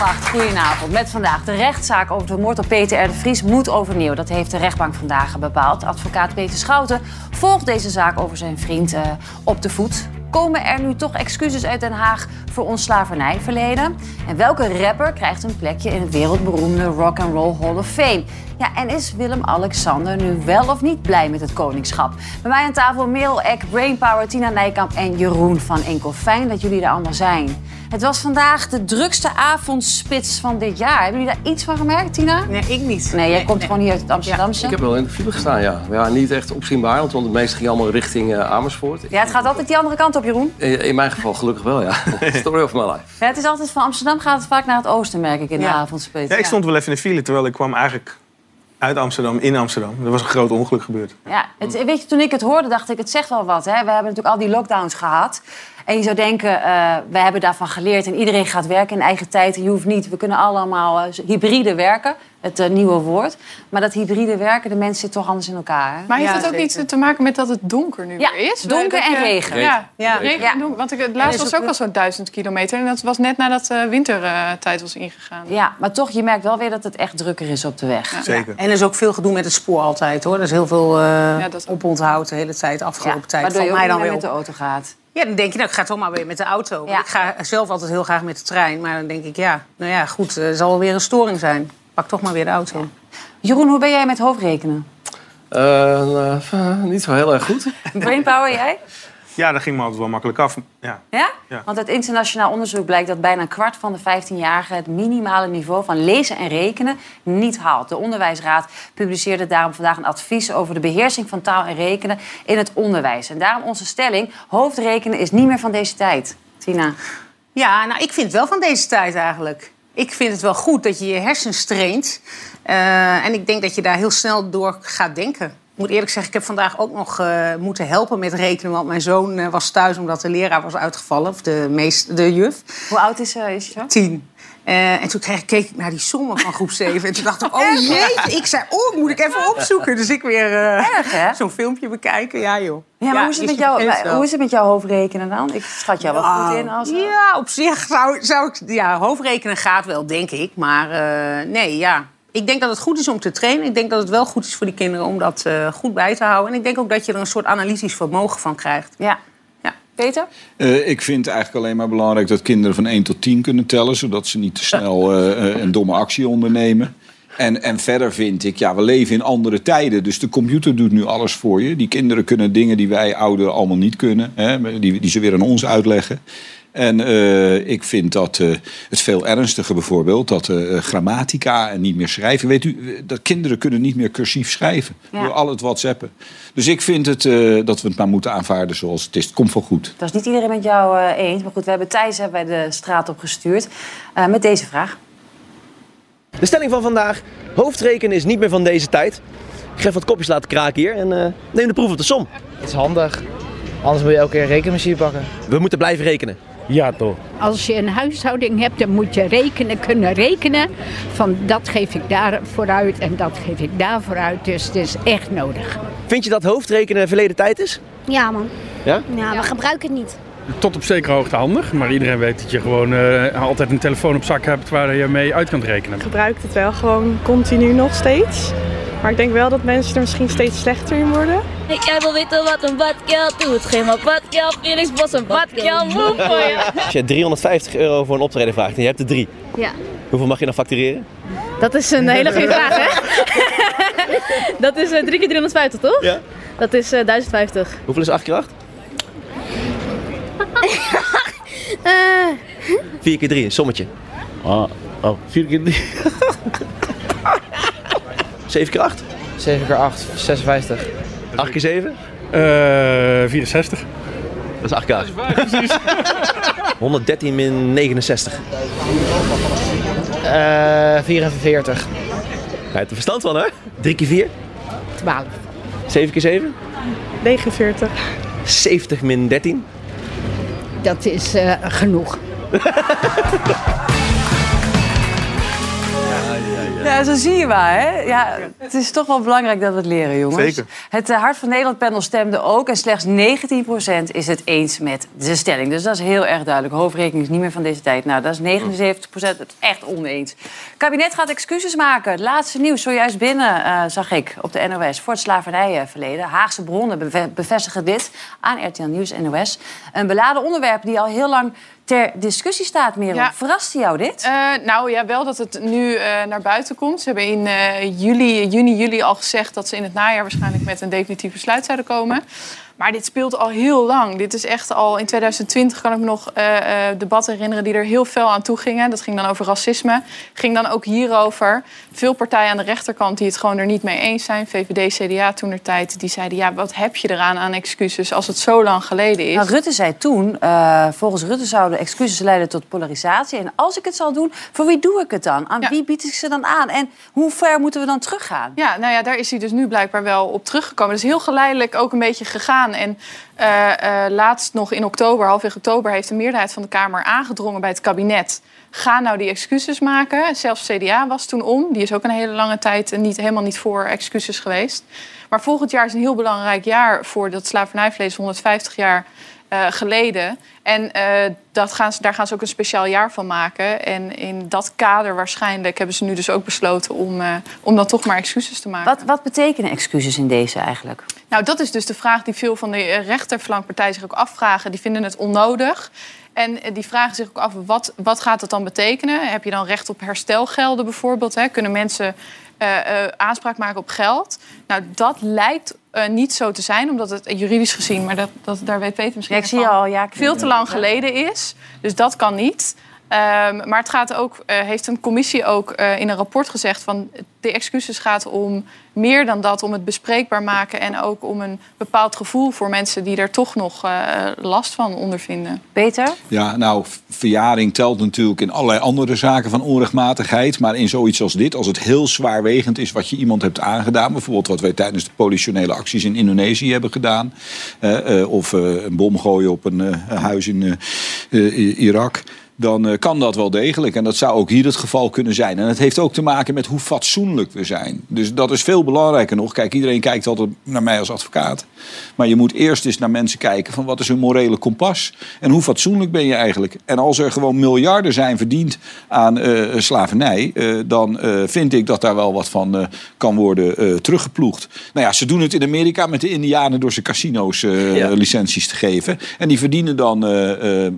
Goedenavond. Met vandaag de rechtszaak over de moord op Peter R. de Vries moet overnieuw. Dat heeft de rechtbank vandaag bepaald. Advocaat Peter Schouten volgt deze zaak over zijn vriend uh, op de voet. Komen er nu toch excuses uit Den Haag voor ons slavernijverleden? En welke rapper krijgt een plekje in het wereldberoemde Rock and Roll Hall of Fame? Ja, en is Willem-Alexander nu wel of niet blij met het koningschap? Bij mij aan tafel Merel Eck, Brainpower, Tina Nijkamp en Jeroen van Enkel. Fijn dat jullie er allemaal zijn. Het was vandaag de drukste avondspits van dit jaar. Hebben jullie daar iets van gemerkt, Tina? Nee, ik niet. Nee, jij komt gewoon hier uit het Amsterdamse. ik heb wel in de file gestaan, ja. ja niet echt opzienbaar, want het meeste ging allemaal richting uh, Amersfoort. Ja, het gaat altijd die andere kant op, Jeroen. In, in mijn geval gelukkig wel, ja. Story of my life. Ja, het is altijd van Amsterdam gaat het vaak naar het oosten, merk ik, in de avondspits. Ja, ik stond wel even in de file, terwijl ik kwam eigenlijk uit Amsterdam, in Amsterdam. Er was een groot ongeluk gebeurd. Ja, het, weet je, toen ik het hoorde, dacht ik, het zegt wel wat. Hè? We hebben natuurlijk al die lockdowns gehad. En je zou denken, uh, we hebben daarvan geleerd en iedereen gaat werken in eigen tijd. Je hoeft niet, we kunnen allemaal uh, hybride werken, het uh, nieuwe woord. Maar dat hybride werken, de mensen zitten toch anders in elkaar. Hè? Maar heeft ja, het ook zeker. iets te maken met dat het donker nu ja, weer is? donker en regen. Ja, ja. regen donker. Want ik, het laatst was ook al zo'n duizend kilometer. En dat was net nadat de wintertijd was ingegaan. Ja, maar toch, je merkt wel weer dat het echt drukker is op de weg. Zeker. En er is ook veel gedoe met het spoor altijd, hoor. Er is heel veel uh, oponthoud de hele tijd, afgelopen tijd. Waardoor je ook mij dan weer met de auto gaat. Ja, dan denk je, nou, ik ga toch maar weer met de auto. Ja. Ik ga zelf altijd heel graag met de trein. Maar dan denk ik, ja, nou ja, goed, er zal weer een storing zijn. Pak toch maar weer de auto. Ja. Jeroen, hoe ben jij met hoofdrekenen? Uh, uh, niet zo heel erg goed. Brainpower, jij? Ja, dat ging me altijd wel makkelijk af. Ja. ja? ja? Want uit internationaal onderzoek blijkt dat bijna een kwart van de 15-jarigen het minimale niveau van lezen en rekenen niet haalt. De Onderwijsraad publiceerde daarom vandaag een advies over de beheersing van taal en rekenen in het onderwijs. En daarom onze stelling: hoofdrekenen is niet meer van deze tijd. Tina. Ja, nou, ik vind het wel van deze tijd eigenlijk. Ik vind het wel goed dat je je hersens traint. Uh, en ik denk dat je daar heel snel door gaat denken. Ik moet eerlijk zeggen, ik heb vandaag ook nog uh, moeten helpen met rekenen. Want mijn zoon uh, was thuis omdat de leraar was uitgevallen. Of de, meest, de juf. Hoe oud is, is je zo? Tien. En toen kreeg, keek ik naar die sommen van groep 7. En toen dacht ik, oh jeetje. Ik zei, oh, moet ik even opzoeken. Dus ik weer zo'n filmpje bekijken. Ja, joh. Ja, maar ja, hoe, is het met jou, hoe is het met jouw hoofdrekenen dan? Ik schat jou wel goed in. Als... Ja, op zich zou, zou ik... Ja, hoofdrekenen gaat wel, denk ik. Maar nee, ja ik denk dat het goed is om te trainen. Ik denk dat het wel goed is voor die kinderen om dat goed bij te houden. En ik denk ook dat je er een soort analytisch vermogen van krijgt. Ja. Peter? Uh, ik vind eigenlijk alleen maar belangrijk dat kinderen van 1 tot 10 kunnen tellen. Zodat ze niet te snel uh, een domme actie ondernemen. En, en verder vind ik, ja, we leven in andere tijden. Dus de computer doet nu alles voor je. Die kinderen kunnen dingen die wij ouderen allemaal niet kunnen. Hè, die, die ze weer aan ons uitleggen. En uh, ik vind dat uh, het veel ernstiger bijvoorbeeld, dat uh, grammatica en niet meer schrijven. Weet u, dat kinderen kunnen niet meer cursief schrijven ja. door al het whatsappen. Dus ik vind het, dat we het maar moeten aanvaarden zoals het is. Het komt wel goed. Dat is niet iedereen met jou eens. Maar goed, we hebben Thijs bij de straat opgestuurd met deze vraag. De stelling van vandaag. Hoofdrekenen is niet meer van deze tijd. Ik ga even wat kopjes laten kraken hier en neem de proef op de som. Het is handig. Anders moet je elke keer een rekenmachine pakken. We moeten blijven rekenen. Ja, toch. Als je een huishouding hebt, dan moet je rekenen, kunnen rekenen. Van dat geef ik daar vooruit en dat geef ik daar vooruit. Dus het is echt nodig. Vind je dat hoofdrekenen verleden tijd is? Ja, man. Ja? Ja, we gebruiken het niet. Tot op zekere hoogte handig, maar iedereen weet dat je gewoon uh, altijd een telefoon op zak hebt waar je mee uit kan rekenen. Ik gebruik het wel gewoon continu nog steeds. Maar ik denk wel dat mensen er misschien steeds slechter in worden. Ik wil weten wat een badkel doet. Geen maar badkel, Felix Bos een badkel moe voor je. Als je 350 euro voor een optreden vraagt en je hebt er drie. Ja. Hoeveel mag je dan factureren? Dat is een hele goede vraag, hè? dat is uh, 3 keer 350, toch? Ja. Dat is uh, 1050. Hoeveel is 8 keer 8? uh. 4 keer 3, een sommetje. Oh, oh 4 keer 3. 7 keer 8? 7 keer 8, 56. 8 keer 7? Uh, 64. Dat is 8 keer 8. Precies. 113 min 69. Uh, 44. Hij heeft er verstand van, hè? 3 keer 4? 12. 7 keer 7? 49. 70 min 13? Dat is uh, genoeg. ja, zo zie je maar. Hè? Ja, het is toch wel belangrijk dat we het leren, jongens. Zeker. Het eh, Hart van Nederland-panel stemde ook... en slechts 19% is het eens met de stelling. Dus dat is heel erg duidelijk. Hoofdrekening is niet meer van deze tijd. Nou, dat is 79% het echt oneens. Het kabinet gaat excuses maken. Het laatste nieuws zojuist binnen, eh, zag ik op de NOS... voor het slavernijverleden. Haagse bronnen beve- bevestigen dit aan RTL Nieuws NOS. Een beladen onderwerp die al heel lang ter discussie staat, Merel. Ja. Verraste jou dit? Eh, nou ja, wel dat het nu eh, naar buiten komt. Ze hebben in eh, juli, juni, juli al gezegd dat ze in het najaar waarschijnlijk met een definitief besluit zouden komen. Maar dit speelt al heel lang. Dit is echt al in 2020 kan ik me nog eh, eh, debatten herinneren die er heel fel aan toe gingen. Dat ging dan over racisme. Ging dan ook hierover. Veel partijen aan de rechterkant die het gewoon er niet mee eens zijn. VVD, CDA toen er tijd. Die zeiden, ja, wat heb je eraan aan excuses als het zo lang geleden is? Nou, Rutte zei toen, eh, volgens Rutte zouden excuses leiden tot polarisatie. En als ik het zal doen, voor wie doe ik het dan? Aan wie bied ik ze dan aan? En hoe ver moeten we dan teruggaan? Ja, nou ja, daar is hij dus nu blijkbaar wel op teruggekomen. Het is heel geleidelijk ook een beetje gegaan. En eh, eh, laatst nog in oktober, halfweg oktober, heeft de meerderheid van de Kamer aangedrongen bij het kabinet. Ga nou die excuses maken. Zelfs CDA was toen om. Die is ook een hele lange tijd niet, helemaal niet voor excuses geweest. Maar volgend jaar is een heel belangrijk jaar voor dat slavernijvlees 150 jaar eh, geleden. En eh, dat gaan ze, daar gaan ze ook een speciaal jaar van maken. En in dat kader waarschijnlijk hebben ze nu dus ook besloten om, eh, om dan toch maar excuses te maken. Wat, wat betekenen excuses in deze eigenlijk? Nou, dat is dus de vraag die veel van de rechterflankpartijen zich ook afvragen. Die vinden het onnodig. En die vragen zich ook af, wat, wat gaat dat dan betekenen? Heb je dan recht op herstelgelden bijvoorbeeld? Hè? Kunnen mensen aanspraak maken op geld? Nou, dat lijkt eh, niet zo te zijn, omdat het juridisch gezien... maar dat, dat, daar weet Peter misschien Ja, ik zie al, ja, veel te lang geleden is. Dus dat kan niet. Ehm, maar het gaat ook, eh, heeft een commissie ook eh, in een rapport gezegd van de excuses gaat om meer dan dat, om het bespreekbaar maken en ook om een bepaald gevoel voor mensen die er toch nog eh, last van ondervinden. Peter? Ja, nou, verjaring telt natuurlijk in allerlei andere zaken van onrechtmatigheid. Maar in zoiets als dit, als het heel zwaarwegend is wat je iemand hebt aangedaan. Bijvoorbeeld wat wij tijdens de politionele acties in Indonesië hebben gedaan. eh, eh, of eh, een bom gooien op een eh, huis in eh, eh, Irak. Dan eh, kan dat wel degelijk. En dat zou ook hier het geval kunnen zijn. En het heeft ook te maken met hoe fatsoenlijk we zijn. Dus dat is veel belangrijker nog. Kijk, iedereen kijkt altijd naar mij als advocaat. Maar je moet eerst eens naar mensen kijken van wat is hun morele kompas. En hoe fatsoenlijk ben je eigenlijk. En als er gewoon miljarden zijn verdiend aan eh, slavernij. dan vind ik dat daar wel wat van kan worden teruggeploegd. Nou ja, ze doen het in Amerika met de Indianen door ze casino's Ja. licenties te geven. En die verdienen dan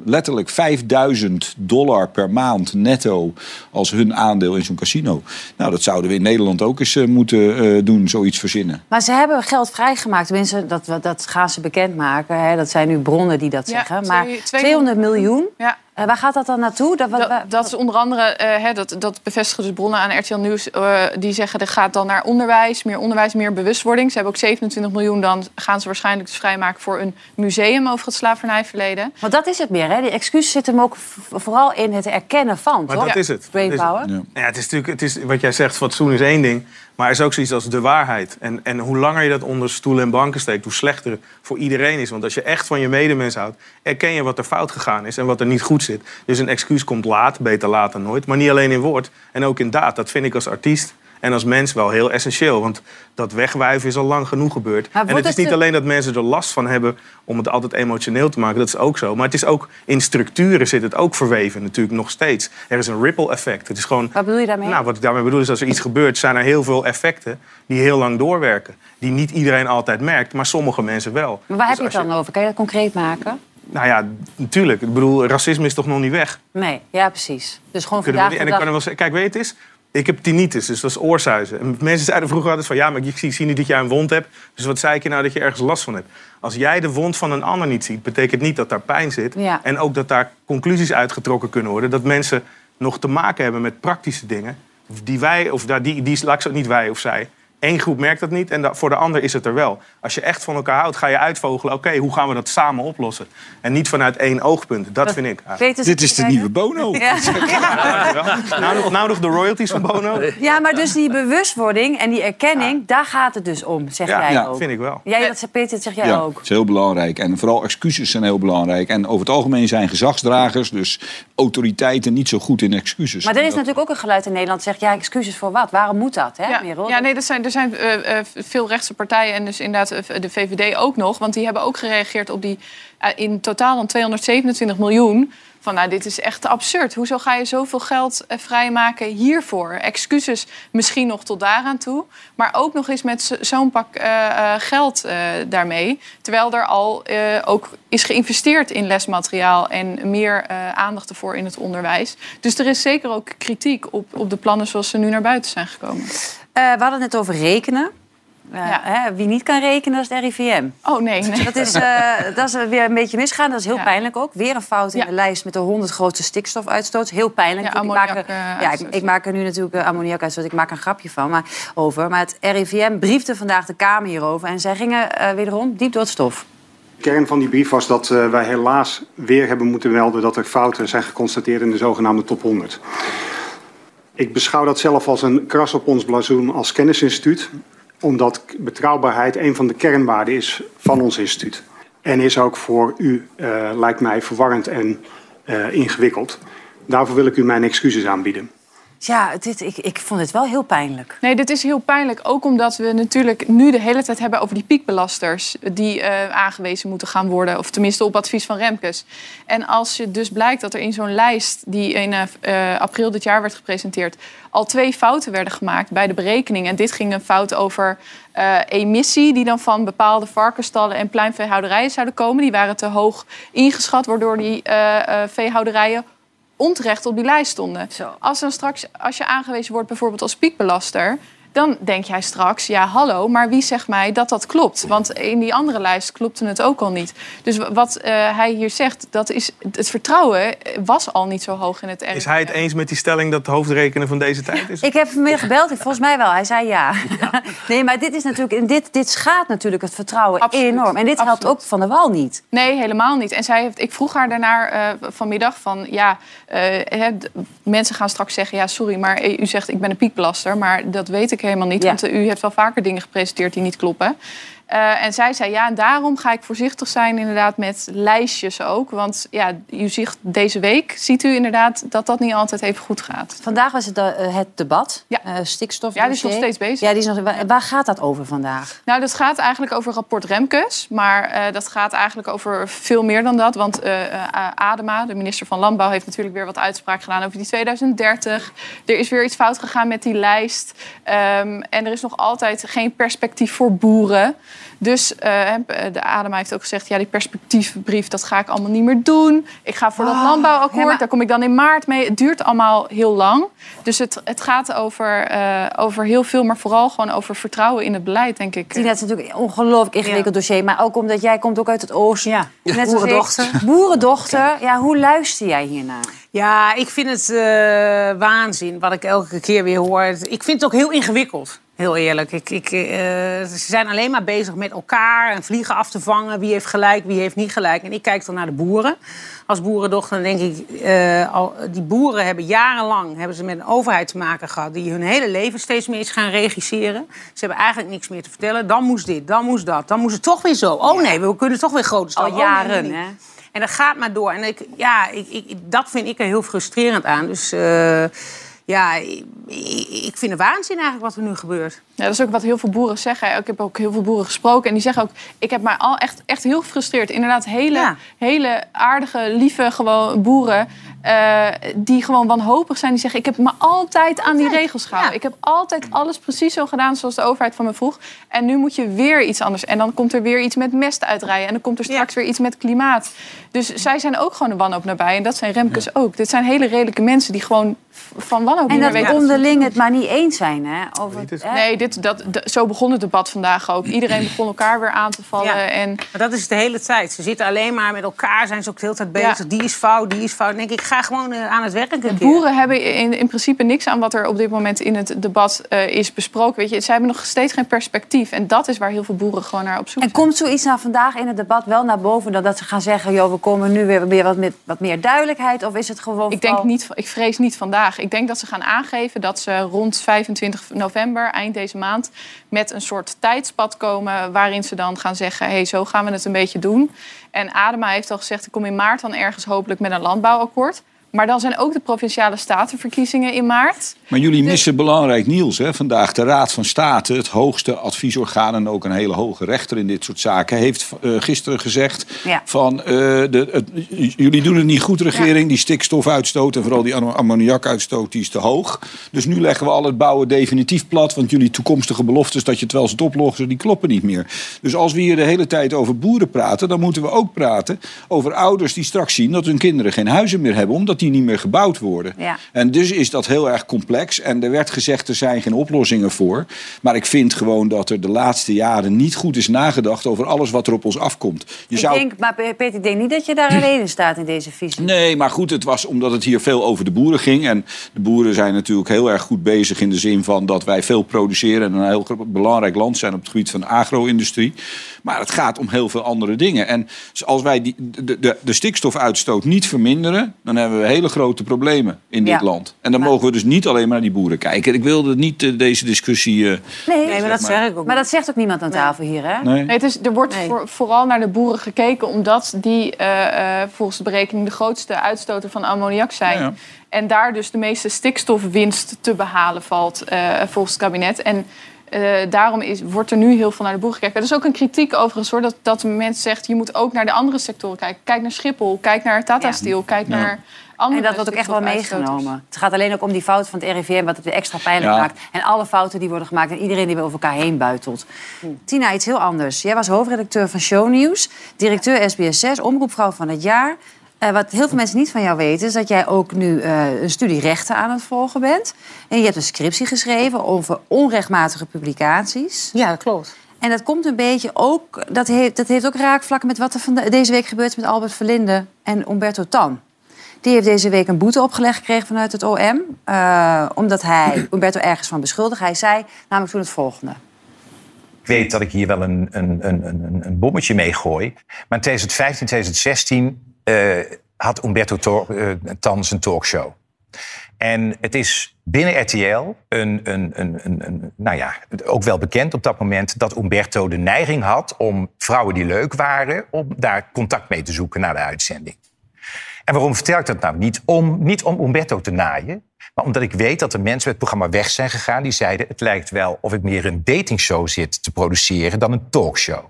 letterlijk 5000 dollar per maand netto als hun aandeel in zo'n casino. Nou, dat zouden we in Nederland ook eens eh, moeten eh, doen, zoiets verzinnen. Maar ze hebben geld vrijgemaakt. Tenminste, dat, dat gaan ze bekendmaken. Hè. Dat zijn nu bronnen die dat Ja, zeggen. Maar twee- 200 miljoen, Ja. Eh, waar gaat dat dan naartoe? Dat, wat- Dat, is onder andere, eh, hè, dat, dat bevestigen dus bronnen aan RTL Nieuws. eh, die zeggen dat gaat dan naar onderwijs, meer onderwijs, meer bewustwording. Ze hebben ook 27 miljoen, dan gaan ze waarschijnlijk dus vrijmaken voor een museum over het slavernijverleden. Want dat is het meer, hè? Die excuses zitten hem ook vooral in het erkennen van, Maar toch? dat is het. Dat is het. Brainpower. Ja. Ja, het is natuurlijk, het is, wat jij zegt, fatsoen is één ding. Maar er is ook zoiets als de waarheid. En, en hoe langer je dat onder stoelen en banken steekt, hoe slechter het voor iedereen is. Want als je echt van je medemens houdt, erken je wat er fout gegaan is en wat er niet goed zit. Dus een excuus komt laat, beter laat dan nooit. Maar niet alleen in woord en ook in daad. Dat vind ik als artiest en als mens wel heel essentieel. Want dat wegwuiven is al lang genoeg gebeurd. En het is niet alleen dat mensen er last van hebben om het altijd emotioneel te maken. Dat is ook zo. Maar het is ook in structuren zit het ook verweven natuurlijk nog steeds. Er is een ripple effect. Het is gewoon Wat bedoel je daarmee? nou, wat ik daarmee bedoel is, als er iets gebeurt, zijn er heel veel effecten die heel lang doorwerken. Die niet iedereen altijd merkt, maar sommige mensen wel. maar waar Dus heb je het dan over? Kan je dat concreet maken? Nou ja, natuurlijk. Ik bedoel, racisme is toch nog niet weg? Nee, ja, precies. Dus gewoon Kunnen vandaag en ik dag... kan er wel zeggen, kijk, weet je het is? Ik heb tinnitus, dus dat is oorzuizen. En mensen zeiden vroeger altijd van, ja, maar ik zie, zie niet dat jij een wond hebt. Dus wat zei ik je nou dat je ergens last van hebt? Als jij de wond van een ander niet ziet, betekent niet dat daar pijn zit. Ja. En ook dat daar conclusies uitgetrokken kunnen worden. Dat mensen nog te maken hebben met praktische dingen. Die wij, of daar- die, die, laat ik zo- niet wij of zij, Eén groep merkt dat niet en da- voor de ander is het er wel. Als je echt van elkaar houdt, ga je uitvogelen... oké, hoe gaan we dat samen oplossen? En niet vanuit één oogpunt. Dat vind ik. Peter, Dit is de nieuwe Bono. Ja. Nou, nog- nou nog de royalties van Bono? Ja, maar dus die bewustwording en die erkenning, daar gaat het dus om, zeg Ja, jij ja, ook. vind ik wel. Jij, dat zegt Peter, dat zeg jij Ja, ook. dat is heel belangrijk. En vooral excuses zijn heel belangrijk. En over het algemeen zijn gezagsdragers, dus autoriteiten, niet zo goed in excuses. Maar er is Dat- natuurlijk ook een geluid in Nederland dat zegt... ja, excuses voor wat? Waarom moet dat, hè, Ja, Merel? ja nee, er zijn, er zijn eh, eh, veel rechtse partijen en dus inderdaad eh, de VVD ook nog. Want die hebben ook gereageerd op die in totaal dan 227 miljoen. Van nou, dit is echt absurd. Hoezo ga je zoveel geld vrijmaken hiervoor? Excuses misschien nog tot daaraan toe. Maar ook nog eens met zo- zo'n pak geld daarmee. Terwijl er al ook is geïnvesteerd in lesmateriaal en meer aandacht ervoor in het onderwijs. Dus er is zeker ook kritiek op, op de plannen zoals ze nu naar buiten zijn gekomen. Eh, we hadden het net over rekenen. Eh, hè, wie niet kan rekenen, dat is het RIVM. Oh nee, nee. Dat is, eh, dat is weer een beetje misgaan. Dat is heel Ja. pijnlijk ook. Weer een fout in Ja. de lijst met de 100 grootste stikstofuitstoot. Heel pijnlijk. Ja, ik, maak er, ammoniak, ja, ik, maak er nu natuurlijk uh, ammoniakuitstoot. Ik maak er een grapje van maar, over. Maar het RIVM briefde vandaag de Kamer hierover. En zij gingen eh, wederom diep door het stof. De kern van die brief was dat eh, wij helaas weer hebben moeten melden dat er fouten zijn geconstateerd in de zogenaamde top 100. Ik beschouw dat zelf als een kras op ons blazoen als kennisinstituut, omdat betrouwbaarheid een van de kernwaarden is van ons instituut. En is ook voor u, eh, lijkt mij, verwarrend en eh, ingewikkeld. Daarvoor wil ik u mijn excuses aanbieden. Ja, dit, ik, ik vond het wel heel pijnlijk. Nee, dit is heel pijnlijk. Ook omdat we natuurlijk nu de hele tijd hebben over die piekbelasters. Die eh, aangewezen moeten gaan worden. Of tenminste op advies van Remkes. En als je dus blijkt dat er in zo'n lijst die in eh, eh, april dit jaar werd gepresenteerd. al twee fouten werden gemaakt bij de berekening. En dit ging een fout over emissie. die dan van bepaalde varkenstallen en pluimveehouderijen zouden komen. Die waren te hoog ingeschat, waardoor die eh, eh, veehouderijen onterecht op die lijst stonden. Als, dan straks, als je aangewezen wordt bijvoorbeeld als piekbelaster... dan denk jij straks, ja hallo, maar wie zegt mij dat dat klopt? Want in die andere lijst klopte het ook al niet. Dus wat eh, hij hier zegt, dat is, het vertrouwen was al niet zo hoog in het RIVM. Is hij het eens met die stelling dat het hoofdrekenen van deze tijd is? Ik heb vanmiddag gebeld, ik- volgens mij wel. Hij zei ja. nee, maar dit is natuurlijk, dit, dit schaadt natuurlijk het vertrouwen enorm. En dit helpt ook Van de Wal niet. Nee, helemaal niet. En zij heeft, ik vroeg haar daarnaar eh, vanmiddag van... ja, eh, mensen gaan straks zeggen... ja, sorry, maar u zegt ik ben een piekbelaster. Maar dat weet ik helemaal niet. Ja. Want eh, u heeft wel vaker dingen gepresenteerd die niet kloppen. Eh, en zij zei ja, en daarom ga ik voorzichtig zijn inderdaad met lijstjes ook. Want ja, u ziet deze week, ziet u inderdaad dat dat niet altijd even goed gaat. Vandaag was het, eh, het debat, Ja. eh, stikstof. Ja, die is nog steeds bezig. Ja, die is nog, waar, waar gaat dat over vandaag? Nou, dat gaat eigenlijk over rapport Remkes. Maar dat gaat eigenlijk over veel meer dan dat. Want Adema, de minister van Landbouw, heeft natuurlijk weer wat uitspraak gedaan over die 2030. Er is weer iets fout gegaan met die lijst. Ehm, en er is nog altijd geen perspectief voor boeren. Dus eh, de Adema heeft ook gezegd, ja, die perspectiefbrief, dat ga ik allemaal niet meer doen. Ik ga voor dat Oh, landbouwakkoord, ja, maar- daar kom ik dan in maart mee. Het duurt allemaal heel lang. Dus het, het gaat over, eh, over heel veel, maar vooral gewoon over vertrouwen in het beleid, denk ik. Tina, het is natuurlijk een ongelooflijk ingewikkeld dossier. Maar ook omdat jij komt ook uit het oosten. Ja, Net boerendochter. ik. Boerendochter. Ja, hoe luister jij hiernaar? Ja, ik vind het eh, waanzin wat ik elke keer weer hoor. Ik vind het ook heel ingewikkeld. Heel eerlijk. Ik, ik, eh, ze zijn alleen maar bezig met elkaar en vliegen af te vangen. Wie heeft gelijk, wie heeft niet gelijk. En ik kijk dan naar de boeren. Als boerendochter denk ik... eh, al, die boeren hebben jarenlang hebben ze met een overheid te maken gehad... die hun hele leven steeds meer is gaan regisseren. Ze hebben eigenlijk niks meer te vertellen. Dan moest dit, dan moest dat. Dan moest het toch weer zo. Oh nee, we kunnen toch weer grote staan. Al Oh, nee, jaren, hè? En dat gaat maar door. En ik, ja, ik, ik, dat vind ik er heel frustrerend aan. Dus eh, ja, ik, vind het waanzin eigenlijk wat er nu gebeurt. Ja, dat is ook wat heel veel boeren zeggen. Ik heb ook heel veel boeren gesproken. En die zeggen ook, ik heb mij al echt, echt heel gefrustreerd. Inderdaad, hele, hele aardige, lieve gewoon boeren... eh, die gewoon wanhopig zijn. Die zeggen, ik heb me altijd aan die regels gehouden. Ik heb altijd alles precies zo gedaan zoals de overheid van me vroeg. En nu moet je weer iets anders. En dan komt er weer iets met mest uitrijden. En dan komt er straks weer iets met klimaat. Dus zij zijn ook gewoon een wanhoop nabij. En dat zijn Remkes ook. Dit zijn hele redelijke mensen die gewoon van wanhoop En niet meer dat weten onderling het maar niet eens zijn, hè? Over, hè? Nee, dit, dat, zo begon het debat vandaag ook. Iedereen begon elkaar weer aan te vallen. Ja. En Maar dat is de hele tijd. Ze zitten alleen maar met elkaar, zijn ze ook de hele tijd bezig. Die is fout, die is fout. Dan denk ik, ga gewoon eh, aan het werk de boeren hebben in, in principe niks aan wat er op dit moment in het debat eh, is besproken. Weet je, ze hebben nog steeds geen perspectief. En dat is waar heel veel boeren gewoon naar op zoek En komt zoiets nou vandaag in het debat wel naar boven... dat, dat ze gaan zeggen, joh, we komen nu weer, weer wat, met, wat meer duidelijkheid? Of is het gewoon Ik, denk niet, ik vrees niet vandaag. Ik denk dat ze gaan aangeven dat ze rond 25 november, eind deze maand, met een soort tijdspad komen waarin ze dan gaan zeggen: hé, hey, zo gaan we het een beetje doen. En Adema heeft al gezegd: ik kom in maart dan ergens hopelijk met een landbouwakkoord. Maar dan zijn ook de provinciale statenverkiezingen in maart. Maar jullie missen belangrijk nieuws hè? vandaag. De Raad van State, het hoogste adviesorgaan en ook een hele hoge rechter in dit soort zaken, heeft eh, gisteren gezegd Ja. van eh, de, het- jullie doen het niet goed, regering. Die stikstofuitstoot en vooral die ammo- ammoniakuitstoot die is te hoog. Dus nu leggen we al het bouwen definitief plat, want jullie toekomstige beloftes dat je het wel zult oplossen, die kloppen niet meer. Dus als we hier de hele tijd over boeren praten, dan moeten we ook praten over ouders die straks zien dat hun kinderen geen huizen meer hebben, omdat die niet meer gebouwd worden. Ja. En dus is dat heel erg complex. En er werd gezegd, er zijn geen oplossingen voor. Maar ik vind gewoon dat er de laatste jaren niet goed is nagedacht over alles wat er op ons afkomt. Je Ik zou... denk, maar Peter, ik denk niet dat je daar alleen in staat in deze visie. Nee, maar goed, het was omdat het hier veel over de boeren ging. En de boeren zijn natuurlijk heel erg goed bezig in de zin van dat wij veel produceren en een heel belangrijk land zijn op het gebied van de agro-industrie. Maar het gaat om heel veel andere dingen. En als wij die, de, de, de stikstofuitstoot niet verminderen, dan hebben we hele grote problemen in dit Ja. land. En dan mogen we dus niet alleen maar naar die boeren kijken. Ik wilde niet eh, deze discussie. eh, Nee, maar dat zeg ik ook Maar dat zegt ook niemand aan tafel hier, hè? Nee. Nee, het is, er wordt voor- vooral naar de boeren gekeken omdat die eh, eh, volgens de berekening de grootste uitstoter van ammoniak zijn. Ja, ja. En daar dus de meeste stikstofwinst te behalen valt eh, volgens het kabinet. En eh, daarom is, wordt er nu heel veel naar de boeren gekeken. Er is ook een kritiek overigens hoor, dat, dat men zegt... je moet ook naar de andere sectoren kijken. Kijk naar Schiphol, kijk naar Tata Steel, kijk Ja. naar andere En dat wordt ook echt wel meegenomen. Het gaat alleen ook om die fout van het RIVM, wat het weer extra pijnlijk Ja. maakt. En alle fouten die worden gemaakt en iedereen die weer over elkaar heen buitelt. Tina, iets heel anders. Jij was hoofdredacteur van Shownieuws, directeur SBS6, omroepvrouw van het jaar. Eh, wat heel veel mensen niet van jou weten, is dat jij ook nu eh, een studie rechten aan het volgen bent. En je hebt een scriptie geschreven over onrechtmatige publicaties. Ja, dat klopt. En dat komt een beetje ook, dat heeft, dat heeft ook raakvlakken met wat er vanda- deze week gebeurd is met Albert Verlinde en Umberto Tan. Die heeft deze week een boete opgelegd gekregen vanuit het OM. eh, omdat hij Umberto ergens van beschuldigd. Hij zei namelijk toen het volgende. Ik weet dat ik hier wel een, een, een, een, een bommetje mee gooi. Maar in 2015, 2016 eh, had Umberto Tor, eh, Tan zijn talkshow. En het is binnen RTL een, een, een, een, een, nou ja, ook wel bekend op dat moment dat Umberto de neiging had om vrouwen die leuk waren, om daar contact mee te zoeken na de uitzending. En waarom vertel ik dat nou? Niet om, niet om Umberto te naaien, maar omdat ik weet dat er mensen met het programma weg zijn gegaan die zeiden: het lijkt wel of ik meer een datingshow zit te produceren dan een talkshow.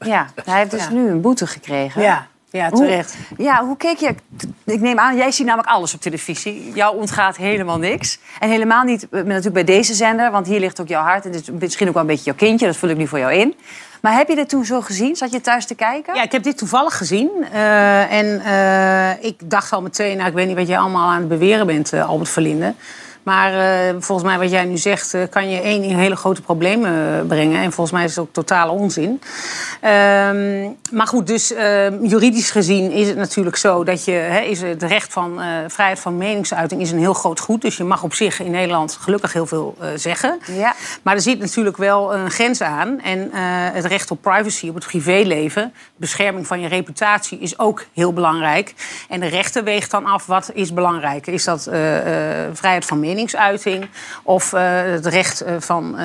Ja, hij heeft dus nu een boete gekregen. Ja, ja, Hoe- terecht. ja, hoe keek je... Ik neem aan, jij ziet namelijk alles op televisie. Jou ontgaat helemaal niks. En helemaal niet eh, natuurlijk bij deze zender, want hier ligt ook jouw hart. En het is misschien ook wel een beetje jouw kindje, dat vul ik nu voor jou in. Maar heb je dit toen zo gezien? Zat je thuis te kijken? Ja, ik heb dit toevallig gezien. Eh, en eh, ik dacht al meteen, nou, ik weet niet wat jij allemaal aan het beweren bent, Albert Verlinde. Maar eh, volgens mij wat jij nu zegt, eh, kan je één in hele grote problemen eh, brengen. En volgens mij is het ook totale onzin. Ehm, maar goed, dus eh, juridisch gezien is het natuurlijk zo dat je, hè, is het recht van vrijheid van meningsuiting is een heel groot goed. Dus je mag op zich in Nederland gelukkig heel veel zeggen. Ja. Maar er zit natuurlijk wel een grens aan. En het recht op privacy, op het privéleven, bescherming van je reputatie is ook heel belangrijk. En de rechter weegt dan af wat is belangrijker. Is dat vrijheid van meningsuiting of eh, het recht eh, van eh,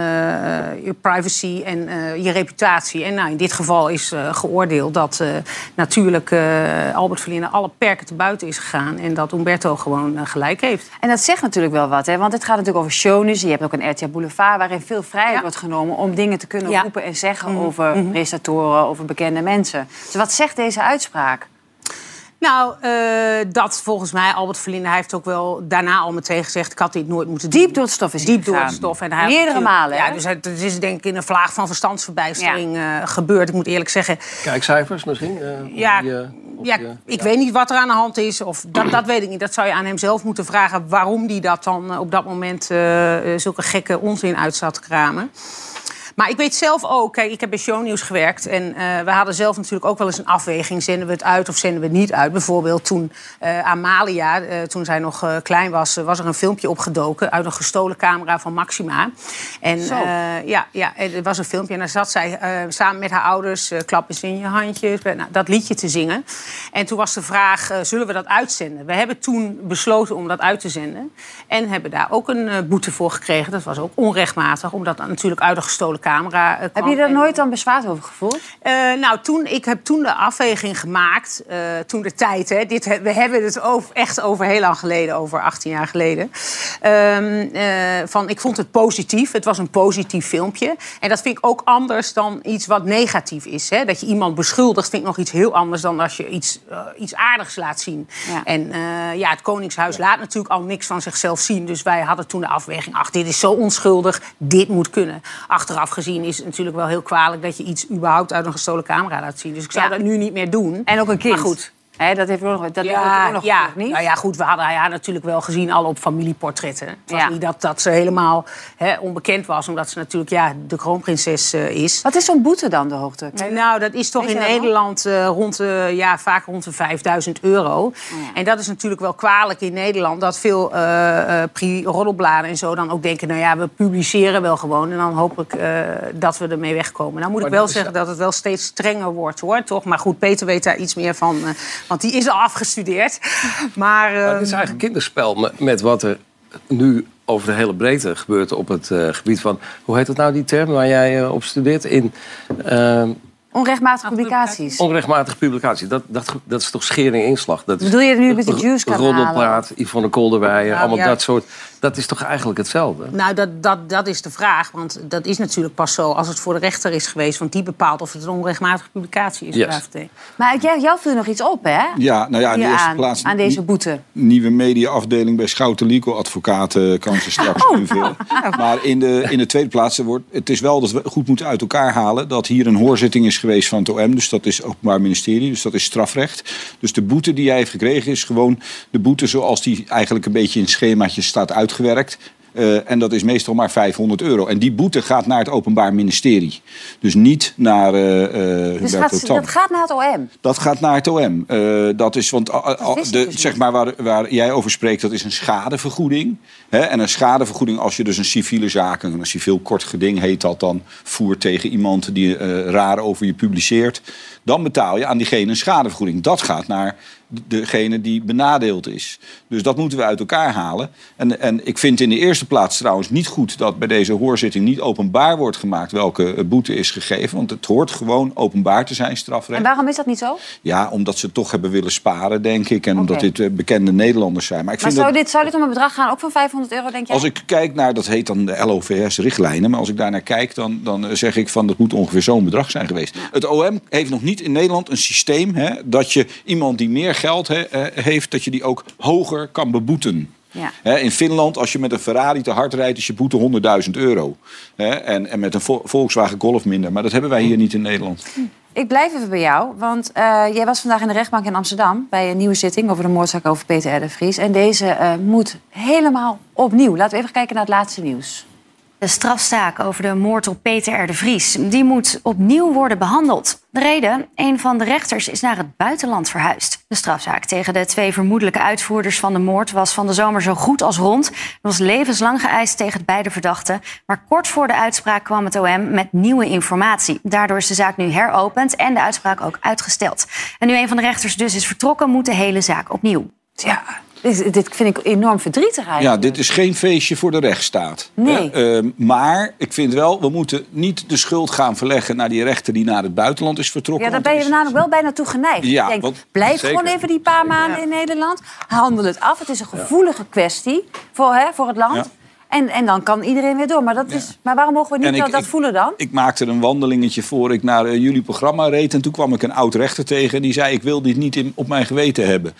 je privacy en je reputatie? En nou, in dit geval is geoordeeld dat natuurlijk Albert Verlinde alle perken te buiten is gegaan en dat Umberto gewoon gelijk heeft. En dat zegt natuurlijk wel wat, hè? want het gaat natuurlijk over shownieuws. Je hebt ook een RTL Boulevard waarin veel vrijheid wordt genomen... om dingen te kunnen Ja. roepen en zeggen Mhm. over Mhm. presentatoren, over bekende mensen. Dus wat zegt deze uitspraak? Nou, eh, dat volgens mij, Albert Verlinde, hij heeft ook wel daarna al meteen gezegd... ik had dit nooit moeten Diep door het stof is hij Diep door het stof. En hij Meerdere malen? Ja, dus het het is denk ik in een vlaag van verstandsverbijstering eh, gebeurd. Ik moet eerlijk zeggen, Kijkcijfers misschien? eh, Ja, die, ja, ik weet niet wat er aan de hand is. Of dat, dat weet ik niet. Dat zou je aan hem zelf moeten vragen. Waarom die dat dan op dat moment zulke gekke onzin uit zat te kramen. Maar ik weet zelf ook, kijk, ik heb bij Shownieuws gewerkt. En eh, we hadden zelf natuurlijk ook wel eens een afweging. Zenden we het uit of zenden we het niet uit? Bijvoorbeeld toen eh, Amalia, eh, toen zij nog klein was... was er een filmpje opgedoken uit een gestolen camera van Maxima. En ja, ja, er was een filmpje en daar zat zij samen met haar ouders... klap eens in je handjes, nou, dat liedje te zingen. En toen was de vraag, zullen we dat uitzenden? We hebben toen besloten om dat uit te zenden. En hebben daar ook een boete voor gekregen. Dat was ook onrechtmatig, omdat dat natuurlijk uit een gestolen camera eh, Heb je daar En- nooit dan bezwaar over gevoeld? eh, nou, toen, ik heb toen de afweging gemaakt, eh, toen de tijd, hè, dit, we hebben het over, echt over heel lang geleden, over 18 jaar geleden. Ehm, eh, van, ik vond het positief, het was een positief filmpje. En dat vind ik ook anders dan iets wat negatief is. Hè. Dat je iemand beschuldigt, vind ik nog iets heel anders dan als je iets, iets aardigs laat zien. Ja. En ja, het Koningshuis laat natuurlijk al niks van zichzelf zien. Dus wij hadden toen de afweging, ach, dit is zo onschuldig, dit moet kunnen. Achteraf gezien is het natuurlijk wel heel kwalijk dat je iets überhaupt uit een gestolen camera laat zien. Dus ik zou Ja. dat nu niet meer doen. En ook een kind. Maar goed. Dat heeft ook nog, dat heeft Ja, ook nog ja. niet? Nou ja, goed, we hadden haar natuurlijk wel gezien al op familieportretten. Het was Ja. niet dat, dat ze helemaal hè, onbekend was, omdat ze natuurlijk ja, de kroonprinses eh, is. Wat is zo'n boete dan, de hoogte? Nou, dat is toch Weet in? Nederland eh, rond de, ja, vaak rond de 5000 euro. Oh En dat is natuurlijk wel kwalijk in Nederland. Dat veel eh eh, roddelbladen en zo dan ook denken... nou ja, we publiceren wel gewoon. En dan hoop ik eh, dat we ermee wegkomen. Nou moet ik wel zeggen dat het wel steeds strenger wordt, hoor. Toch? Maar goed, Peter weet daar iets meer van. Want die is al afgestudeerd. Maar, Maar eh, dit is eigenlijk kinderspel met, met wat er nu over de hele breedte gebeurt op het eh, gebied van... Hoe heet dat nou, die term waar jij eh, op studeert? In ehm, Onrechtmatige publicaties. onrechtmatige publicatie. Dat, dat, dat is toch schering en inslag? Dat is Bedoel je nu met de Juice-kanalen? Roddelpraat, Yvonne Kolderweijer, Nou, allemaal ja. dat soort... Dat is toch eigenlijk hetzelfde? Nou, dat, dat, dat is de vraag. Want dat is natuurlijk pas zo als het voor de rechter is geweest. Want die bepaalt of het een onrechtmatige publicatie is. Yes. Maar jij, jou viel nog iets op, hè? Ja, nou ja, in de eerste aan, plaats... aan deze boete. nieuwe mediaafdeling bij Schouten Lico advocaten kan ze straks Oh. invullen. Maar in de, in de tweede plaats, wordt, het is wel dat we goed moeten uit elkaar halen... dat hier een hoorzitting is geweest van het OM. Dus dat is Openbaar Ministerie, dus dat is strafrecht. Dus de boete die jij heeft gekregen is gewoon de boete... zoals die eigenlijk een beetje in schemaatjes staat uitgewerkt... Eh, en dat is meestal maar 500 euro. En die boete gaat naar het Openbaar Ministerie. Dus niet naar eh eh Dus gaat, dat gaat naar het OM. Dat gaat naar het OM. Dat is, want de, dus zeg maar waar, waar jij over spreekt, dat is een schadevergoeding. Hè? En een schadevergoeding, als je dus een civiele zaak, een civiel kort geding heet dat dan, voert tegen iemand die raar over je publiceert, dan betaal je aan diegene een schadevergoeding. Dat gaat naar degene die benadeeld is. Dus dat moeten we uit elkaar halen. En, en ik vind in de eerste plaats trouwens niet goed dat bij deze hoorzitting niet openbaar wordt gemaakt welke eh, boete is gegeven. Want het hoort gewoon openbaar te zijn, strafrecht. En waarom is dat niet zo? Ja, omdat ze toch hebben willen sparen, denk ik. En omdat dit eh, bekende Nederlanders zijn. Maar ik Maar vind zou dat, dit, zou dit om een bedrag gaan, ook van 500 euro, denk jij? als ik kijk naar, dat heet dan de LOVS-richtlijnen. Maar als ik daar naar kijk, dan, dan eh, zeg ik van dat moet ongeveer zo'n bedrag zijn geweest. Het OM heeft nog niet in Nederland een systeem hè, dat je iemand die meer geld eh, heeft, dat je die ook hoger kan beboeten. Ja. In Finland, als je met een Ferrari te hard rijdt, is je boete 100.000 euro. En, en met een Vol- Volkswagen Golf minder. Maar dat hebben wij hier niet in Nederland. Ik blijf even bij jou, want eh, jij was vandaag in de rechtbank in Amsterdam... bij een nieuwe zitting over de moordzaak over Peter R. de Vries. En deze eh, moet helemaal opnieuw. Laten we even kijken naar het laatste nieuws. De strafzaak over de moord op Peter R. de Vries die moet opnieuw worden behandeld. De reden? Een van de rechters is naar het buitenland verhuisd. De strafzaak tegen de twee vermoedelijke uitvoerders van de moord was van de zomer zo goed als rond. Er was levenslang geëist tegen beide verdachten. Maar kort voor de uitspraak kwam het OM met nieuwe informatie. Daardoor is de zaak nu heropend en de uitspraak ook uitgesteld. En nu een van de rechters dus is vertrokken, moet de hele zaak opnieuw. Ja, dit, dit vind ik enorm verdrietig Ja, eigenlijk. dit is geen feestje voor de rechtsstaat. Nee. Ehm, maar ik vind wel, we moeten niet de schuld gaan verleggen naar die rechter die naar het buitenland is vertrokken. Ja, daar ben je namelijk wel bijna toe geneigd. Ja, ik denk, want- blijf zeker. gewoon even die paar maanden in Nederland. Handel het af. Het is een gevoelige kwestie voor, hè, voor het land. En, en dan kan iedereen weer door. Maar, dat is, maar waarom mogen we niet ik- dat, dat ik- voelen dan? Ik maakte een wandelingetje voor ik naar eh, jullie programma reed. En toen kwam ik een oud rechter tegen. En die zei: Ik wil dit niet in, op mijn geweten hebben.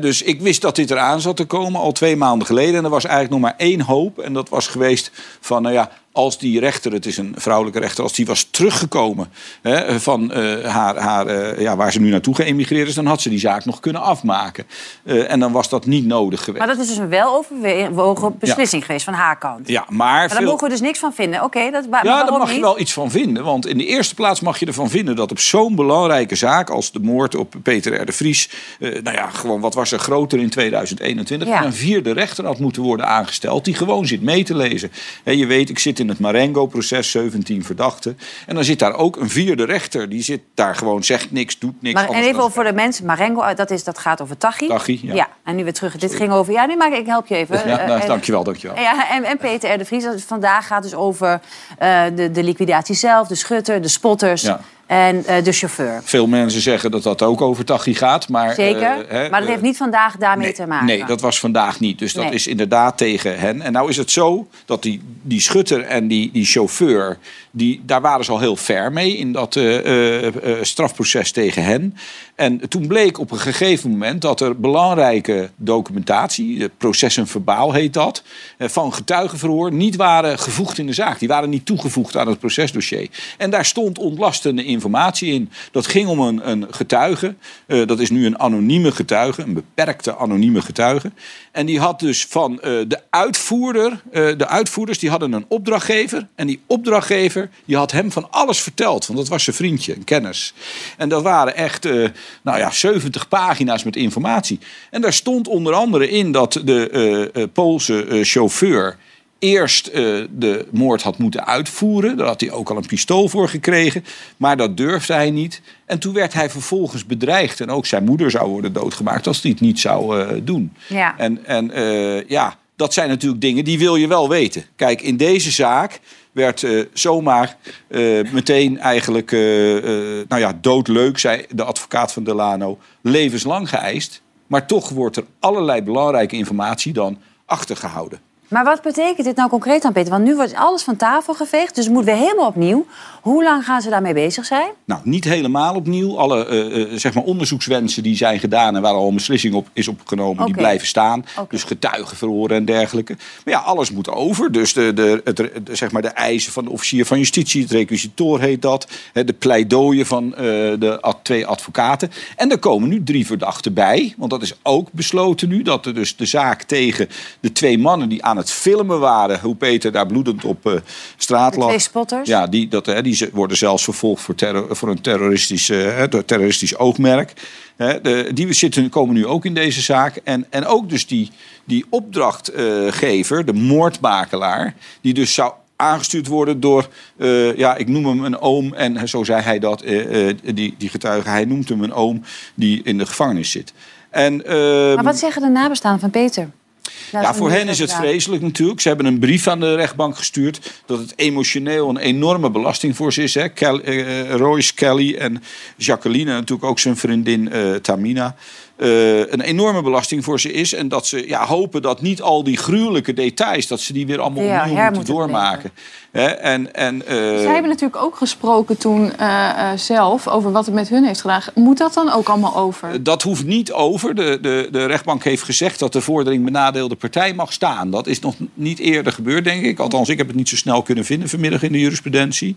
Dus ik wist dat dit eraan zat te komen al twee maanden geleden. En er was eigenlijk nog maar één hoop. En dat was geweest van: Nou ja. Als die rechter, het is een vrouwelijke rechter, als die was teruggekomen hè, van eh, haar, haar, eh, ja, waar ze nu naartoe geëmigreerd is, dan had ze die zaak nog kunnen afmaken. Eh, en dan was dat niet nodig geweest. Maar dat is dus een weloverwogen beslissing geweest van haar kant. Ja, maar, Maar daar veel- mogen we dus niks van vinden. Oké, dat Ja, daar mag je wel iets van vinden. Want in de eerste plaats mag je ervan vinden dat op zo'n belangrijke zaak als de moord op Peter R. de Vries. nou ja, gewoon wat was er groter in 2021? Ja. Een vierde rechter had moeten worden aangesteld die gewoon zit mee te lezen. Hè, je weet, ik zit in het Marengo-proces, 17 verdachten. En dan zit daar ook een vierde rechter. Die zit daar gewoon, zegt niks, doet niks. Maar, en even kan- voor de mensen, Marengo, eh, dat, is, dat gaat over Tachi. Tachi, ja. en nu weer terug. Dit ging over... Ja, nu maak ik, ik help je even. Ja, Eh, nou, en- dankjewel, dankjewel. Ja, en, en Peter R. de Vries. Vandaag gaat dus over eh, de, de liquidatie zelf, de schutter, de spotters Ja. En eh, de chauffeur. Veel mensen zeggen dat dat ook over Tachi gaat. Maar, Zeker. eh, hè, maar dat eh, heeft niet vandaag daarmee te maken. Nee, dat was vandaag niet. Dus dat Nee. is inderdaad tegen hen. En nou is het zo dat die, die schutter en die, die chauffeur... Die, daar waren ze al heel ver mee in dat eh, eh, eh, strafproces tegen hen. En toen bleek op een gegeven moment dat er belangrijke documentatie... het processen verbaal heet dat... van getuigenverhoor niet waren gevoegd in de zaak. Die waren niet toegevoegd aan het procesdossier. En daar stond ontlastende informatie in. Dat ging om een, een getuige. Dat is nu een anonieme getuige, een beperkte anonieme getuige. En die had dus van de uitvoerder, de uitvoerders, die hadden een opdrachtgever. En die opdrachtgever, die had hem van alles verteld. Want dat was zijn vriendje, een kennis. En dat waren echt, eh, nou ja, 70 pagina's met informatie. En daar stond onder andere in dat de eh, eh, Poolse chauffeur eerst de moord had moeten uitvoeren. Daar had hij ook al een pistool voor gekregen. Maar dat durfde hij niet. En toen werd hij vervolgens bedreigd. En ook zijn moeder zou worden doodgemaakt als hij het niet zou doen. Ja. En, en ja, dat zijn natuurlijk dingen die wil je wel weten. Kijk, in deze zaak werd eh, zomaar eh, meteen eigenlijk, eh, nou ja, doodleuk, zei de advocaat van Delano, levenslang geëist. Maar toch wordt er allerlei belangrijke informatie dan achtergehouden. Maar wat betekent dit nou concreet dan, Peter? Want nu wordt alles van tafel geveegd, dus het moet weer helemaal opnieuw. Hoe lang gaan ze daarmee bezig zijn? Nou, niet helemaal opnieuw. Alle eh, eh, zeg maar onderzoekswensen die zijn gedaan en waar al een beslissing op is opgenomen, die blijven staan. Dus getuigenverhoren en dergelijke. Maar ja, alles moet over. Dus de, de, het, de, zeg maar de eisen van de officier van justitie, het requisitoor heet dat. hè, De pleidooien van eh, de ad- twee advocaten. En er komen nu drie verdachten bij. Want dat is ook besloten nu. Dat er dus de zaak tegen de twee mannen die aan het filmen waren. Hoe Peter daar bloedend op eh, straat lag. twee spotters? Ja, die, dat, hè, die worden zelfs vervolgd voor, terror, voor een terroristisch, hè, door terroristisch oogmerk. Hè, de, die zitten, komen nu ook in deze zaak. En, en ook dus die, die opdrachtgever, de moordmakelaar, die dus zou aangestuurd worden door, eh, ja, ik noem hem een oom. En zo zei hij dat, eh, die, die getuige, hij noemt hem een oom die in de gevangenis zit. En, ehm, Maar wat zeggen de nabestaanden van Peter? Nou, ja, voor hen is het vreselijk natuurlijk. Ze hebben een brief aan de rechtbank gestuurd dat het emotioneel een enorme belasting voor ze is. Hè. Kel- eh, Royce Kelly en Jacqueline, en natuurlijk ook zijn vriendin eh, Tamina. Eh, een enorme belasting voor ze is. En dat ze ja, hopen dat niet al die gruwelijke details... dat ze die weer allemaal Ja, opnieuw moeten doormaken. Hè, en, en, eh, Zij hebben natuurlijk ook gesproken toen eh, zelf over wat het met hun heeft gedaan. Moet dat dan ook allemaal over? Dat hoeft niet over. De, de, de rechtbank heeft gezegd dat de vordering benadeelde partij mag staan. Dat is nog niet eerder gebeurd, denk ik. Althans, ik heb het niet zo snel kunnen vinden vanmiddag in de jurisprudentie.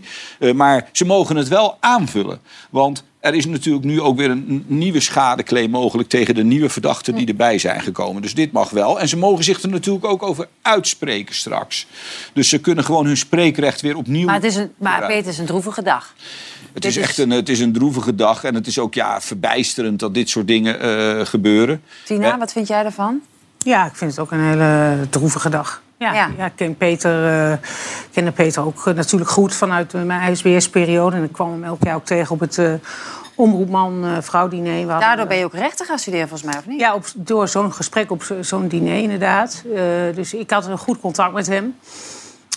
Maar ze mogen het wel aanvullen. Want er is natuurlijk nu ook weer een nieuwe schadeclaim mogelijk tegen de nieuwe verdachten die erbij zijn gekomen. Dus dit mag wel. En ze mogen zich er natuurlijk ook over uitspreken straks. Dus ze kunnen gewoon hun spreekrecht weer opnieuw. Maar, het is een, maar. Peter is een droevige dag. Het is echt een, het is een droevige dag. En het is ook ja, verbijsterend dat dit soort dingen eh, gebeuren. Tina, wat vind jij ervan? Ja, ik vind het ook een hele droevige dag. Ja, ja. ik ken Peter, eh, kende Peter ook eh, natuurlijk goed vanuit eh, mijn ISBS-periode. En ik kwam hem elk jaar ook tegen op het eh omroepman-vrouw-diner. We hadden, Daardoor ben je ook rechten gaan studeren, volgens mij, of niet? Ja, op, door zo'n gesprek op zo- zo'n diner inderdaad. Eh, dus ik had een goed contact met hem.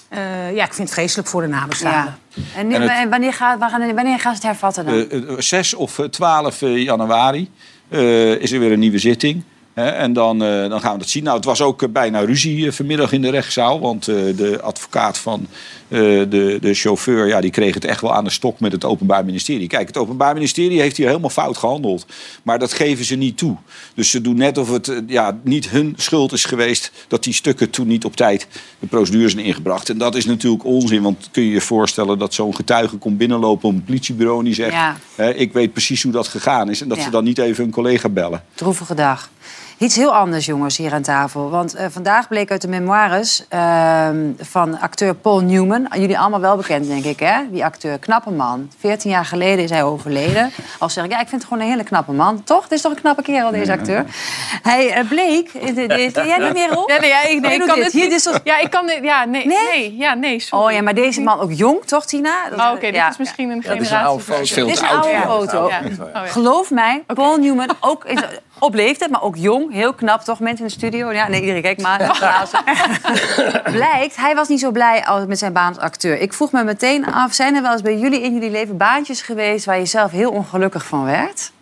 Eh, ja, ik vind het vreselijk voor de nabestaanden. En, nu, En het- wanneer, gaan, wanneer gaan ze het hervatten dan? Eh, eh, 6 of eh, 12 eh, januari eh, is er weer een nieuwe zitting. En dan, eh, dan gaan we dat zien. Nou, het was ook eh, bijna ruzie eh, vanmiddag in de rechtszaal. Want de advocaat van de, de chauffeur... Ja, die kreeg het echt wel aan de stok met het Openbaar Ministerie. Kijk, het Openbaar Ministerie heeft hier helemaal fout gehandeld. Maar dat geven ze niet toe. Dus ze doen net of het ja, niet hun schuld is geweest... dat die stukken toen niet op tijd de procedure zijn ingebracht. En dat is natuurlijk onzin. Want kun je je voorstellen dat zo'n getuige komt binnenlopen... op een politiebureau en die zegt... Ja. ik weet precies hoe dat gegaan is. En dat Ja. ze dan niet even een collega bellen. Droevige dag. Iets heel anders, jongens, hier aan tafel. Want eh, vandaag bleek uit de memoires ehm, van acteur Paul Newman... jullie allemaal wel bekend, denk ik, hè? Die acteur, knappe man. 14 jaar geleden is hij overleden. Al zeg ik, ja, ik vind het gewoon een hele knappe man. Toch? Het is toch een knappe kerel, deze acteur? Hij eh, bleek... in de- de- Jij doet meer op? Ja, nee, ja, ik, nee, Jij ik doet kan dit. dit Hier, niet. dit Ja, ik kan dit. Ja, nee, nee, ja, nee, sorry. Oh ja, maar deze man ook jong, toch, Tina? Dat- Oh, oké, dit ja. is misschien een Dat is een generatie. oude foto. Dit is een oude foto. Ja. Ja. Oh, ja. Geloof mij, Paul Newman, ook is, op leeftijd, maar ook jong. Heel knap, toch? Mensen in de studio. Ja, nee, iedereen kijkt maar. Blijkt, hij was niet zo blij met zijn baan als acteur. Ik vroeg me meteen af, zijn er wel eens bij jullie in jullie leven baantjes geweest... waar je zelf heel ongelukkig van werd?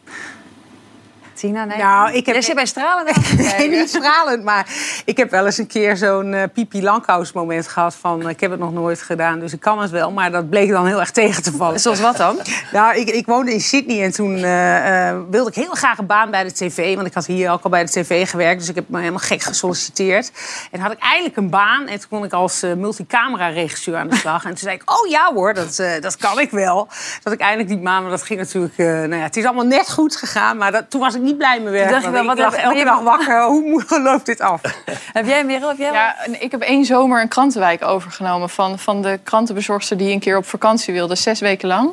Tina, nee? Nou, ik heb- Jij zit bij stralen. Nee, niet stralend, maar ik heb wel eens een keer zo'n eh, Pipi Langkous moment gehad van... eh, ik heb het nog nooit gedaan, dus ik kan het wel. Maar dat bleek dan heel erg tegen te vallen. Zoals wat dan? Nou, ik, ik woonde in Sydney en toen eh, wilde ik heel graag een baan bij de tv. Want ik had hier ook al bij de tv gewerkt, dus ik heb me helemaal gek gesolliciteerd. En had ik eindelijk een baan en toen kon ik als multicamera-regisseur aan de slag. En toen zei ik, oh ja hoor, dat, dat kan ik wel. Dat ik eindelijk die baan, maar dat ging natuurlijk... nou ja, het is allemaal net goed gegaan, maar dat, toen was ik niet blij met werk. dacht want wel, ik wat lag heb- elke dag wakker, hoe loopt dit af? Heb jij, Merel? Heb jij Ja, ik heb één zomer een krantenwijk overgenomen van, van de krantenbezorgster die een keer op vakantie wilde, zes weken lang.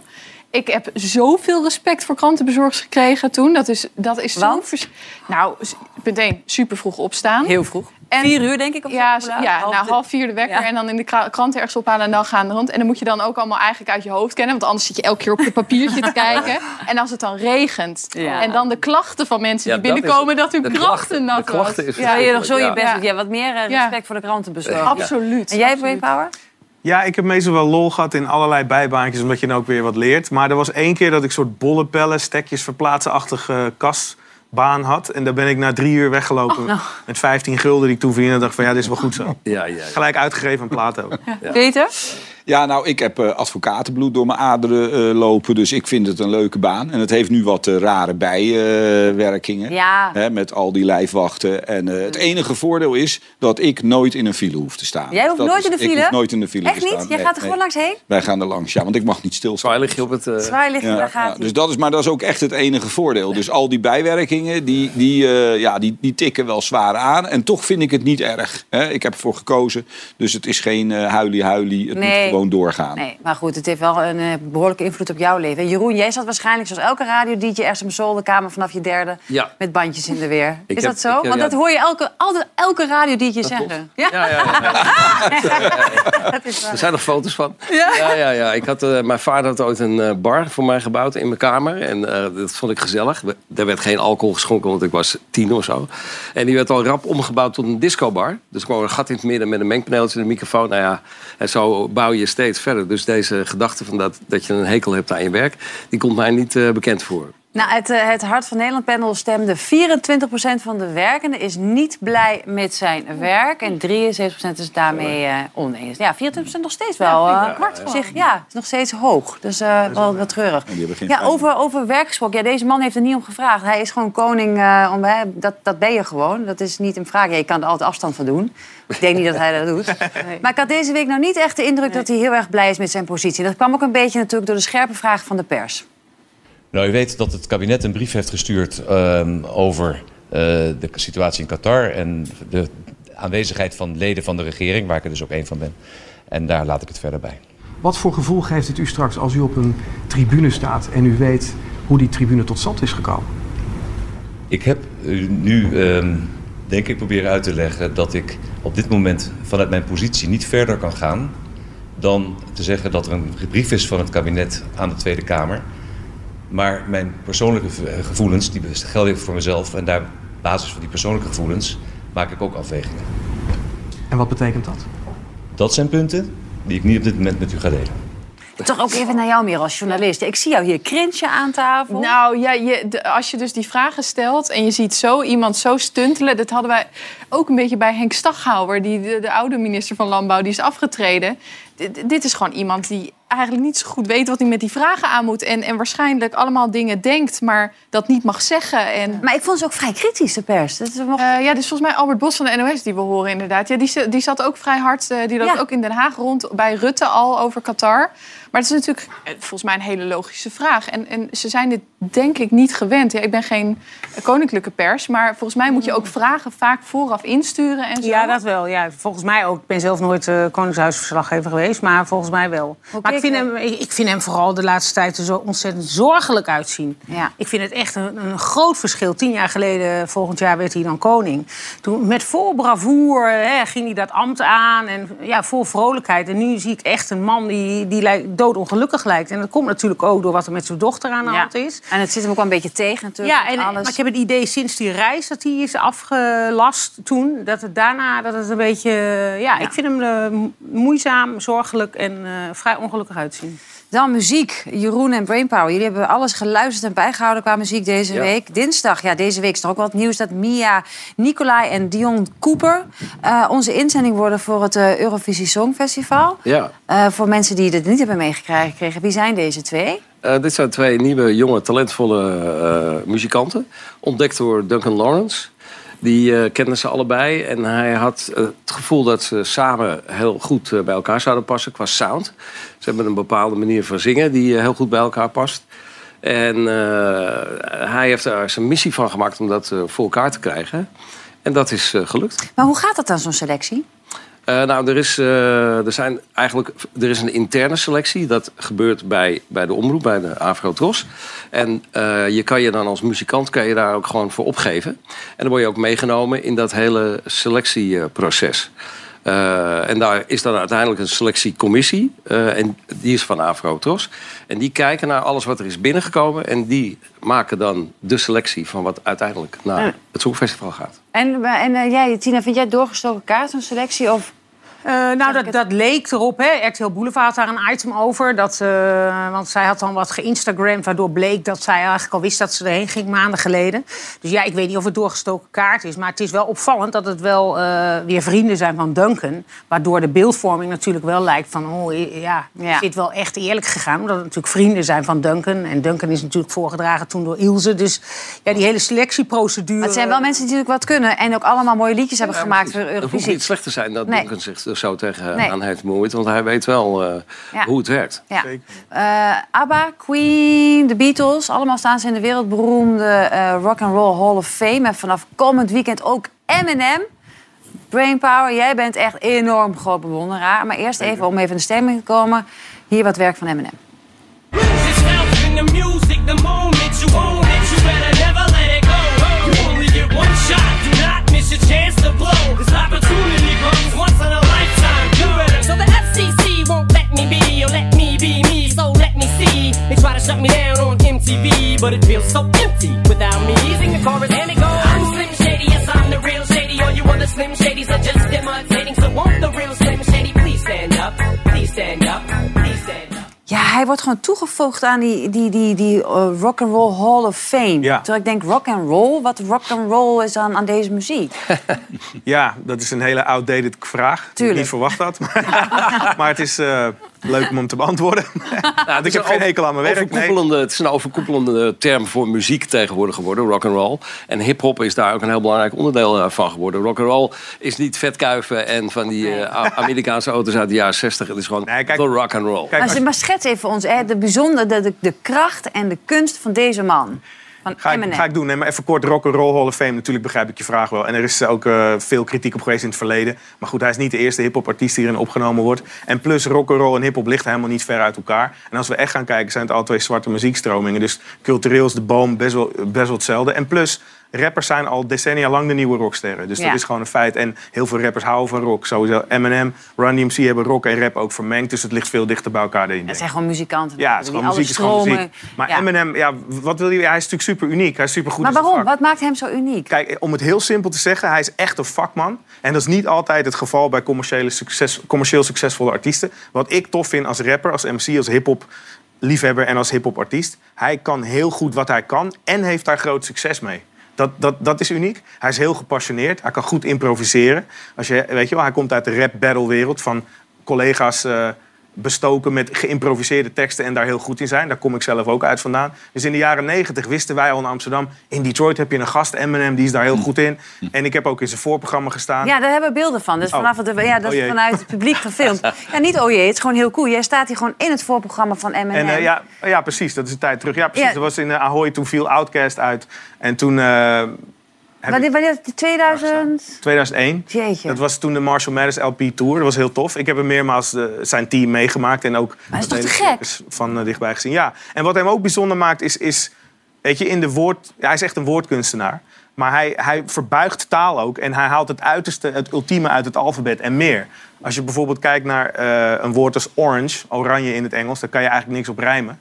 Ik heb zoveel respect voor krantenbezorgers gekregen toen. Dat is, dat is zo vers- Nou, punt één, super vroeg opstaan. Heel vroeg. En- Vier uur, denk ik? Of Ja, zo? ja Half na de- half vier de wekker Ja. en dan in de kra- krant ergens ophalen en dan gaan rond. En dan moet je dan ook allemaal eigenlijk uit je hoofd kennen. Want anders zit je elke keer op je papiertje te kijken. En als het dan regent. Ja. En dan de klachten van mensen Ja, die dat is- binnenkomen dat hun de krachten nat de klachten is Ja, je nog zo je best Ja. wat meer eh, Ja. respect voor de krantenbezorger. Absoluut. En jij, absoluut. Ja, ik heb meestal wel lol gehad in allerlei bijbaantjes, omdat je dan ook weer wat leert. Maar er was één keer dat ik soort bollenpellen, stekjes verplaatsen-achtige kastbaan had. En daar ben ik na drie uur weggelopen met 15 gulden die ik toen verdiende. En dacht van ja, dit is wel goed zo. Ja, ja, ja. Gelijk uitgegeven aan Plato. Peter? Ja, nou, ik heb eh, advocatenbloed door mijn aderen eh, lopen. Dus ik vind het een leuke baan. En het heeft nu wat eh, rare bijwerkingen. Ja. Hè, met al die lijfwachten. En eh, het enige voordeel is dat ik nooit in een file hoef te staan. Jij hoeft Dat nooit is- in de Ik file? hoef nooit in de file Echt te staan. niet? Jij Nee, gaat er gewoon nee. langs heen? Wij gaan er langs, ja, want ik mag niet stilstaan. Zwaar lig je op het... eh, Zwaar ligt Ja, daar gaat ja, dus dat is, maar dat is ook echt het enige voordeel. Dus al die bijwerkingen, die, die, eh, ja, die, die tikken wel zwaar aan. En toch vind ik het niet erg. Hè? Ik heb ervoor gekozen. Dus het is geen eh huilie-huilie. Het Nee. moet gewoon doorgaan. Nee, maar goed, het heeft wel een eh, behoorlijke invloed op jouw leven. En Jeroen, jij zat waarschijnlijk zoals elke radio-dj ergens op een zolderkamer vanaf je derde Ja. met bandjes in de weer. Ik Is heb- dat zo? heb- Want ja. dat hoor je elke, altijd elke radio-dj zeggen. Ja, Ja, ja, ja. dat is waar. Er zijn nog foto's van. Ja, ja, ja. Ik had, mijn vader had ooit een bar voor mij gebouwd in mijn kamer. En eh, dat vond ik gezellig. Er werd geen alcohol geschonken, want ik was tien of zo. En die werd al rap omgebouwd tot een discobar. Dus gewoon een gat in het midden met een mengpaneeltje en een microfoon. Nou ja, en zo bouw je steeds verder. Dus deze gedachte van dat, dat je een hekel hebt aan je werk... die komt mij niet eh, bekend voor. Nou, het, eh, het Hart van Nederland panel stemde 24% van de werkenden is niet blij met zijn werk. En 73% is daarmee eh, oneens. Ja, 24% nog steeds wel. Ja, eh, kwart zich, ja, is nog steeds hoog. Dus eh, wel wat treurig. Ja, over, over werk gesproken. Ja, deze man heeft er niet om gevraagd. Hij is gewoon koning. eh, om, hè, dat, dat ben je gewoon. Dat is niet een vraag. Ja, je kan er altijd afstand van doen. Ik denk niet dat hij dat doet. Maar ik had deze week nou niet echt de indruk dat hij heel erg blij is met zijn positie. Dat kwam ook een beetje natuurlijk door de scherpe vragen van de pers. Nou, u weet dat het kabinet een brief heeft gestuurd ehm, over eh, de situatie in Qatar en de aanwezigheid van leden van de regering, waar ik er dus ook één van ben. En daar laat ik het verder bij. Wat voor gevoel geeft het u straks als u op een tribune staat en u weet hoe die tribune tot stand is gekomen? Ik heb u nu, ehm, denk ik, proberen uit te leggen dat ik op dit moment vanuit mijn positie niet verder kan gaan dan te zeggen dat er een brief is van het kabinet aan de Tweede Kamer. Maar mijn persoonlijke v- gevoelens, die gelden voor mezelf. En daar, op basis van die persoonlijke gevoelens, maak ik ook afwegingen. En wat betekent dat? Dat zijn punten die ik niet op dit moment met u ga delen. Toch ook even naar jou meer als journalist. Ik zie jou hier cringe aan tafel. Nou ja, je, de- als je dus die vragen stelt en je ziet zo iemand zo stuntelen... dat hadden wij ook een beetje bij Henk Staghouwer... Die, de, de oude minister van Landbouw, die is afgetreden. Dit is gewoon iemand die eigenlijk niet zo goed weet... wat hij met die vragen aan moet. En, en waarschijnlijk allemaal dingen denkt, maar dat niet mag zeggen. En... Maar ik vond ze ook vrij kritisch, de pers. Dat. Eh, ja, dus volgens mij Albert Bos van de NOS die we horen inderdaad. Ja, die, die zat ook vrij hard, eh, die loopt Ja. ook in Den Haag rond bij Rutte al over Qatar. Maar het is natuurlijk eh, volgens mij een hele logische vraag. En, en ze zijn dit denk ik niet gewend. Ja, ik ben geen koninklijke pers, maar volgens mij moet je ook vragen vaak vooraf insturen en zo. Ja, dat wel. Ja, volgens mij ook. Ik ben zelf nooit eh Koningshuisverslaggever geweest, maar volgens mij wel. Maar ik vind, hem, ik, vind hem vooral de laatste tijd er zo ontzettend zorgelijk uitzien. Ja. Ik vind het echt een, een groot verschil. Tien jaar geleden, volgend jaar werd hij dan koning. Toen met vol bravoure hè, ging hij dat ambt aan en ja, vol vrolijkheid. En nu zie ik echt een man die, die lijkt, doodongelukkig lijkt. En dat komt natuurlijk ook door wat er met zijn dochter aan de Ja. hand is. En het zit hem ook wel een beetje tegen natuurlijk. Ja, en, alles. maar ik heb het idee sinds die reis dat hij is afgelast toen... dat het daarna dat het een beetje... Ja, ik vind hem mo- moeizaam, zorgelijk en eh, vrij ongelukkig uitzien. Dan muziek. Jeroen en Brainpower. Jullie hebben alles geluisterd en bijgehouden qua muziek deze Ja. week. Dinsdag, ja, deze week is er ook wat nieuws dat Mia Nicolai en Dion Cooper eh, onze inzending worden voor het Eurovisie Songfestival. Ja. Eh, voor mensen die dit niet hebben meegekregen, wie zijn deze twee? Eh, dit zijn twee nieuwe, jonge, talentvolle eh, muzikanten. Ontdekt door Duncan Lawrence. Die eh, kenden ze allebei. En hij had het gevoel dat ze samen heel goed bij elkaar zouden passen qua sound. Ze hebben een bepaalde manier van zingen die heel goed bij elkaar past. En hij heeft er zijn missie van gemaakt om dat voor elkaar te krijgen. En dat is gelukt. Maar hoe gaat dat dan, zo'n selectie? Eh, nou, er is, eh, er, zijn eigenlijk, er is een interne selectie. Dat gebeurt bij, bij de omroep, bij de Afro-Tros. En eh, je kan je dan als muzikant kan je daar ook gewoon voor opgeven. En dan word je ook meegenomen in dat hele selectieproces. Eh, en daar is dan uiteindelijk een selectiecommissie. eh, en die is van Afro-Tros. En die kijken naar alles wat er is binnengekomen. En die maken dan de selectie van wat uiteindelijk naar het Songfestival gaat. En, en eh, jij, Tina, vind jij doorgestoken kaart, zo'n selectie? Of... Eh, nou, dat, dat leek erop. Hè. RTL Boulevard had daar een item over. Dat, eh, want zij had dan wat geïnstagramd, waardoor bleek dat zij eigenlijk al wist dat ze erheen ging maanden geleden. Dus ja, ik weet niet of het doorgestoken kaart is. Maar het is wel opvallend dat het wel eh, weer vrienden zijn van Duncan. Waardoor de beeldvorming natuurlijk wel lijkt van, oh ja, is dit wel echt eerlijk gegaan? Omdat het natuurlijk vrienden zijn van Duncan. En Duncan is natuurlijk voorgedragen toen door Ilse. Dus ja, die hele selectieprocedure. Maar het zijn wel mensen die natuurlijk wat kunnen en ook allemaal mooie liedjes hebben gemaakt voor Het hoeft Eurovisie. niet slecht te zijn dat Nee. Duncan zich er zo tegen Nee. aan heeft bemoeid. Want hij weet wel eh, Ja. hoe het werkt. Ja. Eh, ABBA, Queen, de Beatles, allemaal staan ze in de wereldberoemde eh, Rock and Roll Hall of Fame. En vanaf komend weekend ook Eminem. Brainpower, jij bent echt enorm groot bewonderaar. Maar eerst even om even in de stemming te komen. Hier wat werk van Eminem. Try to shut me down on MTV, but it feels so empty without me. Sing the chorus and it goes. I'm Slim Shady, yes I'm the real Shady. All you other Slim Shadys are just imitating. So won't the real Slim Shady please stand up? Please stand up. Please stand up. Ja, hij wordt gewoon toegevoegd aan die, die, die, die eh, Rock and Roll Hall of Fame. Ja. Terwijl ik denk, rock and roll? Wat rock and roll is aan, aan deze muziek? Ja, dat is een hele outdated vraag. Die ik Tuurlijk. niet verwacht had. Maar, maar het is eh, leuk om hem te beantwoorden. het ik is heb een geen hekel aan mijn werk. Nee. overkoepelende- Het is een overkoepelende term voor muziek tegenwoordig geworden, rock and roll. En hip-hop is daar ook een heel belangrijk onderdeel eh, van geworden. Rock and roll is niet vetkuiven en van die eh, Amerikaanse auto's uit de jaren 60. Het is gewoon de rock and roll. maar, maar schets even ons hè, de bijzondere, de, de, de kracht en de kunst van deze man. Van Ga ik, Eminem. ga ik doen. Nee, maar even kort Rock and Roll Hall of Fame. Natuurlijk begrijp ik je vraag wel. En er is ook eh, veel kritiek op geweest in het verleden. Maar goed, hij is niet de eerste hip-hop artiest die hierin opgenomen wordt. En plus rock and roll en hip-hop ligt helemaal niet ver uit elkaar. En als we echt gaan kijken, zijn het al twee zwarte muziekstromingen. Dus cultureel is de boom best wel, best wel hetzelfde. En plus, rappers zijn al decennia lang de nieuwe rocksterren. Dus Ja. dat is gewoon een feit. En heel veel rappers houden van rock. Sowieso Eminem, Run DMC hebben rock en rap ook vermengd. Dus het ligt veel dichter bij elkaar dan je Het zijn gewoon muzikanten. Ja, het is gewoon muziek, is gewoon muziek. Maar Ja. Eminem, ja, wat wil je? Hij is natuurlijk super uniek. Hij is super goed Maar in waarom? Wat maakt hem zo uniek? Kijk, om het heel simpel te zeggen, hij is echt een vakman. En dat is niet altijd het geval bij commerciële succes, commercieel succesvolle artiesten. Wat ik tof vind als rapper, als MC, als hip-hop liefhebber en als hip-hop artiest. Hij kan heel goed wat hij kan en heeft daar groot succes mee. Dat, dat, dat is uniek. Hij is heel gepassioneerd. Hij kan goed improviseren. Als je, weet je wel, hij komt uit de rap-battle wereld van collega's eh, bestoken met geïmproviseerde teksten en daar heel goed in zijn. Daar kom ik zelf ook uit vandaan. Dus in de jaren negentig wisten wij al in Amsterdam... in Detroit heb je een gast, Eminem, die is daar heel goed in. En ik heb ook in zijn voorprogramma gestaan. Ja, daar hebben we beelden van. Dus Oh. vanaf het, ja, dat Oh is jee. vanuit het publiek gefilmd. Ja, niet oh jee, het is gewoon heel cool. Jij staat hier gewoon in het voorprogramma van Eminem. En, eh, ja, ja, precies. Dat is een tijd terug. Ja, precies. Ja. Dat was in eh, Ahoy. Toen viel Outcast uit. En toen... eh, Wanneer, ik wanneer, 2000? 2001. Jeetje. Dat was toen de Marshall Mathers LP Tour. Dat was heel tof. Ik heb hem meermaals eh, zijn team meegemaakt. En ook Maar dat is toch gek? van eh, dichtbij gezien. Ja. En wat hem ook bijzonder maakt is... is weet je, in de woord... Ja, hij is echt een woordkunstenaar. Maar hij, hij verbuigt taal ook. En hij haalt het uiterste, het ultieme uit het alfabet en meer. Als je bijvoorbeeld kijkt naar eh, een woord als orange, oranje in het Engels... dan kan je eigenlijk niks op rijmen.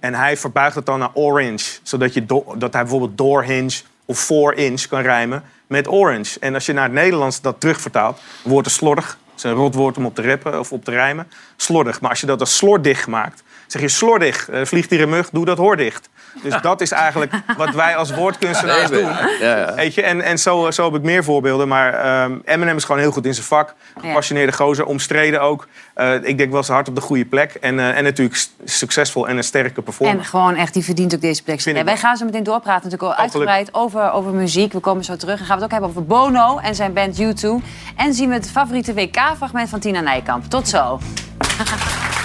En hij verbuigt het dan naar orange. Zodat je do- dat hij bijvoorbeeld doorhinge of four inch kan rijmen met orange. En als je naar het Nederlands dat terugvertaalt, woord is slordig. Dat is een rotwoord om op te rappen of op te rijmen. Slordig. Maar als je dat als slordig maakt, zeg je slordig. eh, vliegt hier een mug, doe dat hoordicht. Dus dat is eigenlijk wat wij als woordkunstenaars Nee, doen. ja, ja. Weet je? En, en zo, zo heb ik meer voorbeelden. Maar ehm, Eminem is gewoon heel goed in zijn vak. Gepassioneerde gozer, omstreden ook. Eh, ik denk wel zijn hart op de goede plek. En, eh, en natuurlijk succesvol en een sterke performer. En gewoon echt, die verdient ook deze plek. Ja, wij gaan zo meteen doorpraten natuurlijk al Oh, uitgebreid over, over muziek. We komen zo terug en gaan we het ook hebben over Bono en zijn band U2. En zien we het favoriete WK-fragment van Tina Nijkamp. Tot zo.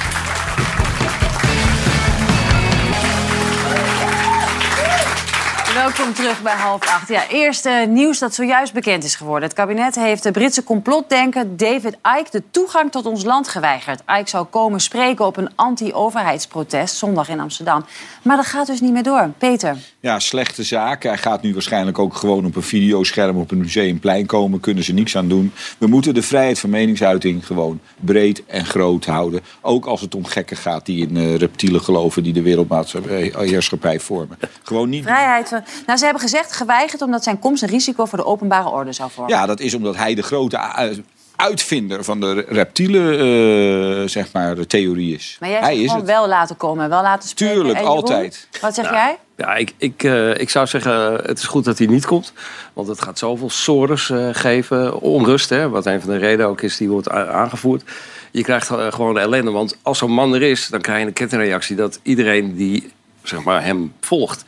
Welkom terug bij half acht. Ja, eerst eh, nieuws dat zojuist bekend is geworden. Het kabinet heeft de Britse complotdenker David Icke de toegang tot ons land geweigerd. Icke zou komen spreken op een anti-overheidsprotest zondag in Amsterdam. Maar dat gaat dus niet meer door. Peter. Ja, slechte zaak. Hij gaat nu waarschijnlijk ook gewoon op een videoscherm op een museumplein komen. Kunnen ze niks aan doen. We moeten de vrijheid van meningsuiting gewoon breed en groot houden. Ook als het om gekken gaat die in eh, reptielen geloven die de wereldmaatschappij vormen. Gewoon niet Vrijheid van... Nou, ze hebben gezegd geweigerd omdat zijn komst een risico voor de openbare orde zou vormen. Ja, dat is omdat hij de grote uitvinder van de reptiele eh, zeg maar, theorie is. Maar jij hij zou is gewoon het. wel laten komen en wel laten spreken. Tuurlijk, altijd. Wat zeg Ja. jij? Ja, ik, ik, eh, ik zou zeggen, het is goed dat hij niet komt. Want het gaat zoveel sores eh, geven. Onrust, hè, wat een van de redenen ook is, die wordt aangevoerd. Je krijgt gewoon ellende. Want als zo'n man er is, dan krijg je een kettingreactie... dat iedereen die zeg maar, hem volgt...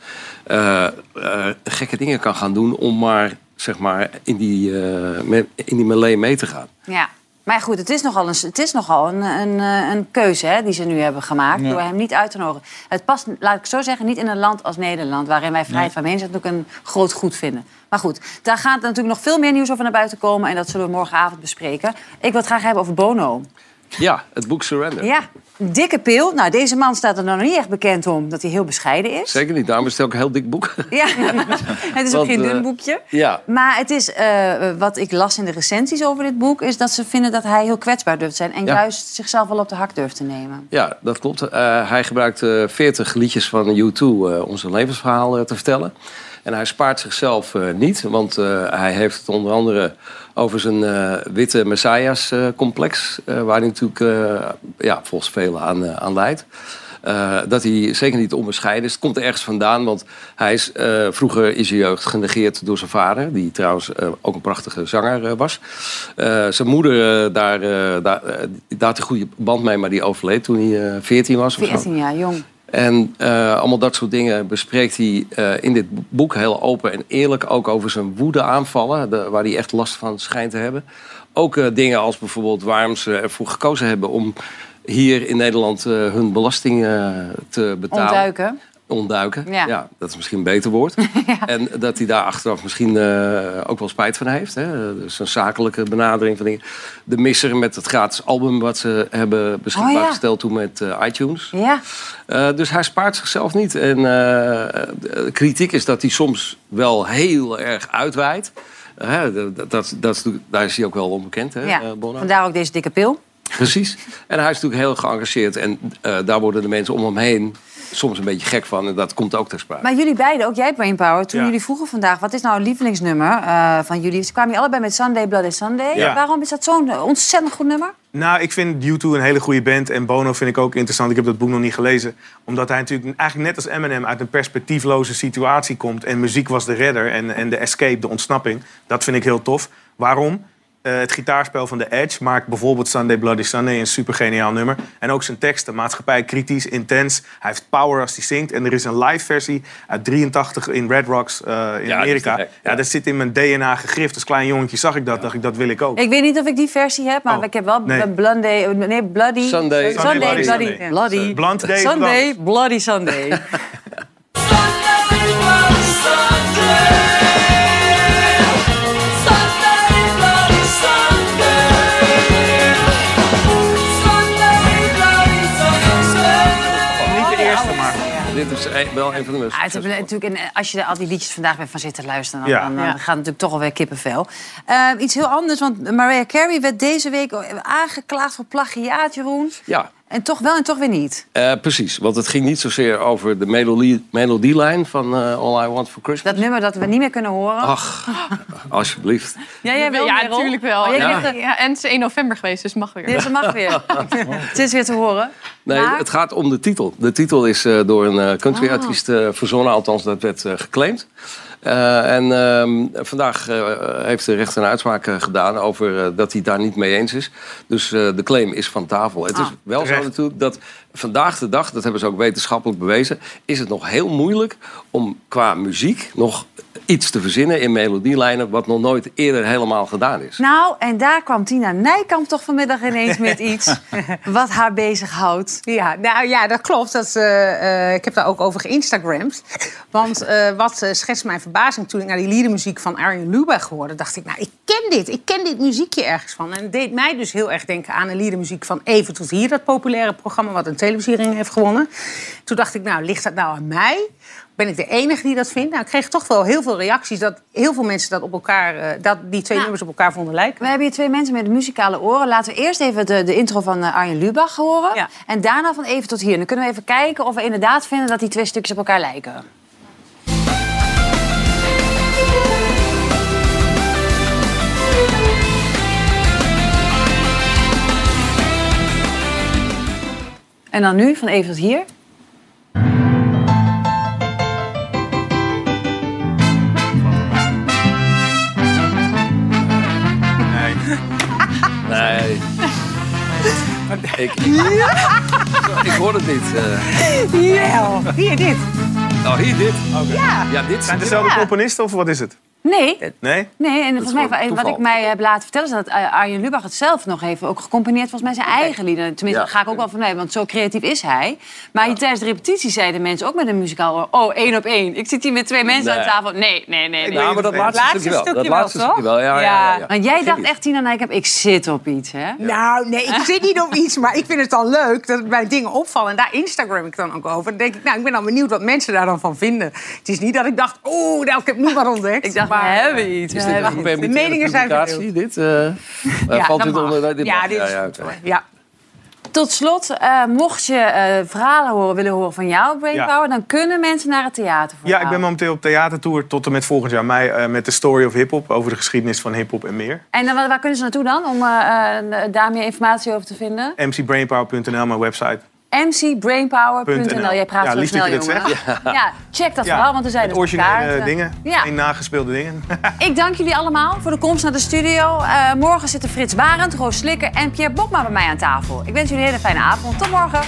eh, eh, gekke dingen kan gaan doen om maar, zeg maar in, die, eh, me- in die melee mee te gaan. Ja. Maar goed, het is nogal een, het is nogal een, een, eh, een keuze hè, die ze nu hebben gemaakt... Ja. door hem niet uit te nodigen. Het past, laat ik zo zeggen, niet in een land als Nederland... waarin wij vrijheid van meningsuiting ook een groot goed vinden. Maar goed, daar gaat natuurlijk nog veel meer nieuws over naar buiten komen... en dat zullen we morgenavond bespreken. Ik wil het graag hebben over Bono. Ja, het boek Surrender. Ja, dikke pil. Nou, deze man staat er nog niet echt bekend om dat hij heel bescheiden is. Zeker niet, daarom is het ook een heel dik boek. Ja, het is ook Want, geen dun eh, boekje. Ja, Maar het is, eh, wat ik las in de recensies over dit boek... is dat ze vinden dat hij heel kwetsbaar durft te zijn... en Ja. juist zichzelf wel op de hak durft te nemen. Ja, dat klopt. Eh, hij gebruikt eh 40 liedjes van U2 eh, om zijn levensverhaal te vertellen. En hij spaart zichzelf niet, want hij heeft het onder andere over zijn eh, witte Messias-complex, eh, waar hij natuurlijk eh, ja, volgens velen aan, eh, aan leidt. Eh, dat hij zeker niet onbescheiden is. Het komt er ergens vandaan, want hij is eh, vroeger in zijn jeugd genegeerd door zijn vader, die trouwens eh, ook een prachtige zanger eh, was. Eh, zijn moeder, eh, daar, eh, daar, eh, daar had een goede band mee, maar die overleed toen hij eh, 14 was. of zo. 14 jaar jong. En eh, allemaal dat soort dingen bespreekt hij eh, in dit boek heel open en eerlijk. Ook over zijn woedeaanvallen, de, waar hij echt last van schijnt te hebben. Ook eh, dingen als bijvoorbeeld waarom ze ervoor gekozen hebben om hier in Nederland hun belasting te betalen. Ontduiken. Ontduiken. Ja. Ja. dat is misschien een beter woord. En dat hij daar achteraf misschien eh, ook wel spijt van heeft. Hè? Dus een zakelijke benadering van dingen. De misser met het gratis album wat ze hebben beschikbaar Oh, ja. gesteld toen met eh, iTunes. Ja. Eh, dus hij spaart zichzelf niet. En de kritiek is dat hij soms wel heel erg uitwijdt. Hè, dat, dat, dat, daar is hij ook wel onbekend, hè, ja. Vandaar ook deze dikke pil. Precies. En hij is natuurlijk heel geëngageerd. En daar worden de mensen om hem heen soms een beetje gek van. En dat komt ook ter sprake. Maar jullie beiden, ook jij Brainpower, toen Ja. jullie vroegen vandaag... wat is nou een lievelingsnummer eh, van jullie? Ze kwamen hier allebei met Sunday, Bloody Sunday. Ja. Waarom is dat zo'n eh, ontzettend goed nummer? Nou, ik vind U2 een hele goede band. En Bono vind ik ook interessant. Ik heb dat boek nog niet gelezen. Omdat hij natuurlijk eigenlijk net als Eminem uit een perspectiefloze situatie komt. En muziek was de redder en, en de escape, de ontsnapping. Dat vind ik heel tof. Waarom? Eh, het gitaarspel van The Edge maakt bijvoorbeeld Sunday Bloody Sunday een super geniaal nummer. En ook zijn teksten, maatschappij kritisch, intens. Hij heeft power als hij zingt. En er is een live versie uit 83 in Red Rocks eh, in Amerika. gek, ja. dat zit in mijn DNA gegrift. Als klein jongetje zag ik dat, dacht ik, dat wil ik ook. Ik weet niet of ik die versie heb, maar ik heb wel Oh. nee. nee. Bloody... Sunday. Sunday, Bloody Bloody... Sunday. Bloody... Blunt Day Sunday, Bloody Sunday. Dit is een- wel een van de meest... Het is natuurlijk, en als je er al die liedjes vandaag weer van zit te luisteren, dan, Ja. dan, dan Ja. gaat het natuurlijk toch alweer kippenvel. Eh, iets heel anders, want Mariah Carey werd deze week aangeklaagd voor plagiaat, Jeroen. Ja. En toch wel en toch weer niet. Eh, precies, want het ging niet zozeer over de melodie, melodielijn van eh, All I Want For Christmas. Dat nummer dat we niet meer kunnen horen. Ach, alsjeblieft. Ja, jij wel, ja, natuurlijk wel. Oh, ja. en het is 1 november geweest, dus mag weer. Ja, ze mag weer. het is weer te horen. Nee, Maar- het gaat om de titel. De titel is eh, door een eh, country-artiest eh, verzonnen, althans dat werd geclaimd. Eh, en ehm, vandaag eh, heeft de rechter een uitspraak eh, gedaan over dat hij daar niet mee eens is. Dus de claim is van tafel. Het is Ah, wel zo natuurlijk dat vandaag de dag, dat hebben ze ook wetenschappelijk bewezen, is het nog heel moeilijk om qua muziek nog iets te verzinnen in melodielijnen wat nog nooit eerder helemaal gedaan is. Nou, en daar kwam Tina Nijkamp toch vanmiddag ineens met iets wat haar bezighoudt. Ja, nou ja, dat klopt. Dat, eh, eh, ik heb daar ook over geïnstagramd. Want eh, wat schetst mijn verbazing toen ik naar die liedermuziek van Arjen Lubach hoorde, dacht ik, nou, ik ken dit. Ik ken dit muziekje ergens van. En het deed mij dus heel erg denken aan de liedermuziek van Even tot hier, dat populaire programma wat een televisiering heeft gewonnen. Toen dacht ik, nou, ligt dat nou aan mij? Ben ik de enige die dat vindt? Nou, ik kreeg toch wel heel veel reacties dat heel veel mensen dat op elkaar, eh, dat die twee nummers op elkaar vonden lijken. We hebben hier twee mensen met muzikale oren. Laten we eerst even de, de intro van eh, Arjen Lubach horen. En daarna van even tot hier. Dan kunnen we even kijken of we inderdaad vinden dat die twee stukjes op elkaar lijken. En dan nu van even tot hier. Nee. Nee. ik, ik, ik hoor het niet. eh. Ja, hier dit. Oh, hier dit? Ja. Ja, dit Zijn dezelfde componisten of wat is het? Nee. Nee? Nee, en volgens mij, wat ik mij heb laten vertellen... is dat eh, Arjen Lubach het zelf nog even ook gecomponeerd... volgens mij zijn eigen lieden. Tenminste, daar ga ik ook wel van nee, want zo creatief is hij. Maar hier tijdens de repetitie zeiden mensen ook met een muzikaal... oor, oh, één op één. Ik zit hier met twee mensen Nee. aan tafel. Nee, nee, nee. nee. Nou, maar dat laatste, stukje wel. Dat laatste toch? stukje wel, ja. ja, ja, ja. Want jij dacht echt, Tina Nijkamp, ik zit op iets, hè? Nou, nee, ik zit niet op iets, maar ik vind het dan leuk dat mij dingen opvallen. En daar Instagram ik dan ook over. Dan denk ik, nou, ik ben dan benieuwd wat mensen daar dan van vinden. Het is niet dat ik dacht, oeh, nou, ik heb nu wat ontdekt. Ik dacht, maar, we hebben iets. Is we dit hebben een iets. de meningen zijn publicatie, dit? eh, eh, Ja, valt dit onder... Dit Ja, dit is ja, goed, hoor. Ja. Tot slot, eh, mocht je eh, verhalen horen, willen horen van jou, Brainpower... dan kunnen mensen naar het theater voor Ja, ik ben momenteel op theatertour tot en met volgend jaar mei eh, met de Story of Hip Hop over de geschiedenis van hip hop en meer. En dan, waar kunnen ze naartoe dan, om eh, eh, daar meer informatie over te vinden? mcbrainpower.nl, mijn website. mcbrainpower.nl. Jij praat Ja, zo snel, jongen. Ja. check dat Ja, vooral, want er zijn dus originele kaarten. dingen, Ja. geen nagespeelde dingen. Ik dank jullie allemaal voor de komst naar de studio. Eh, morgen zitten Frits Barend, Roos Slikker en Pierre Bokma bij mij aan tafel. Ik wens jullie een hele fijne avond. Tot morgen.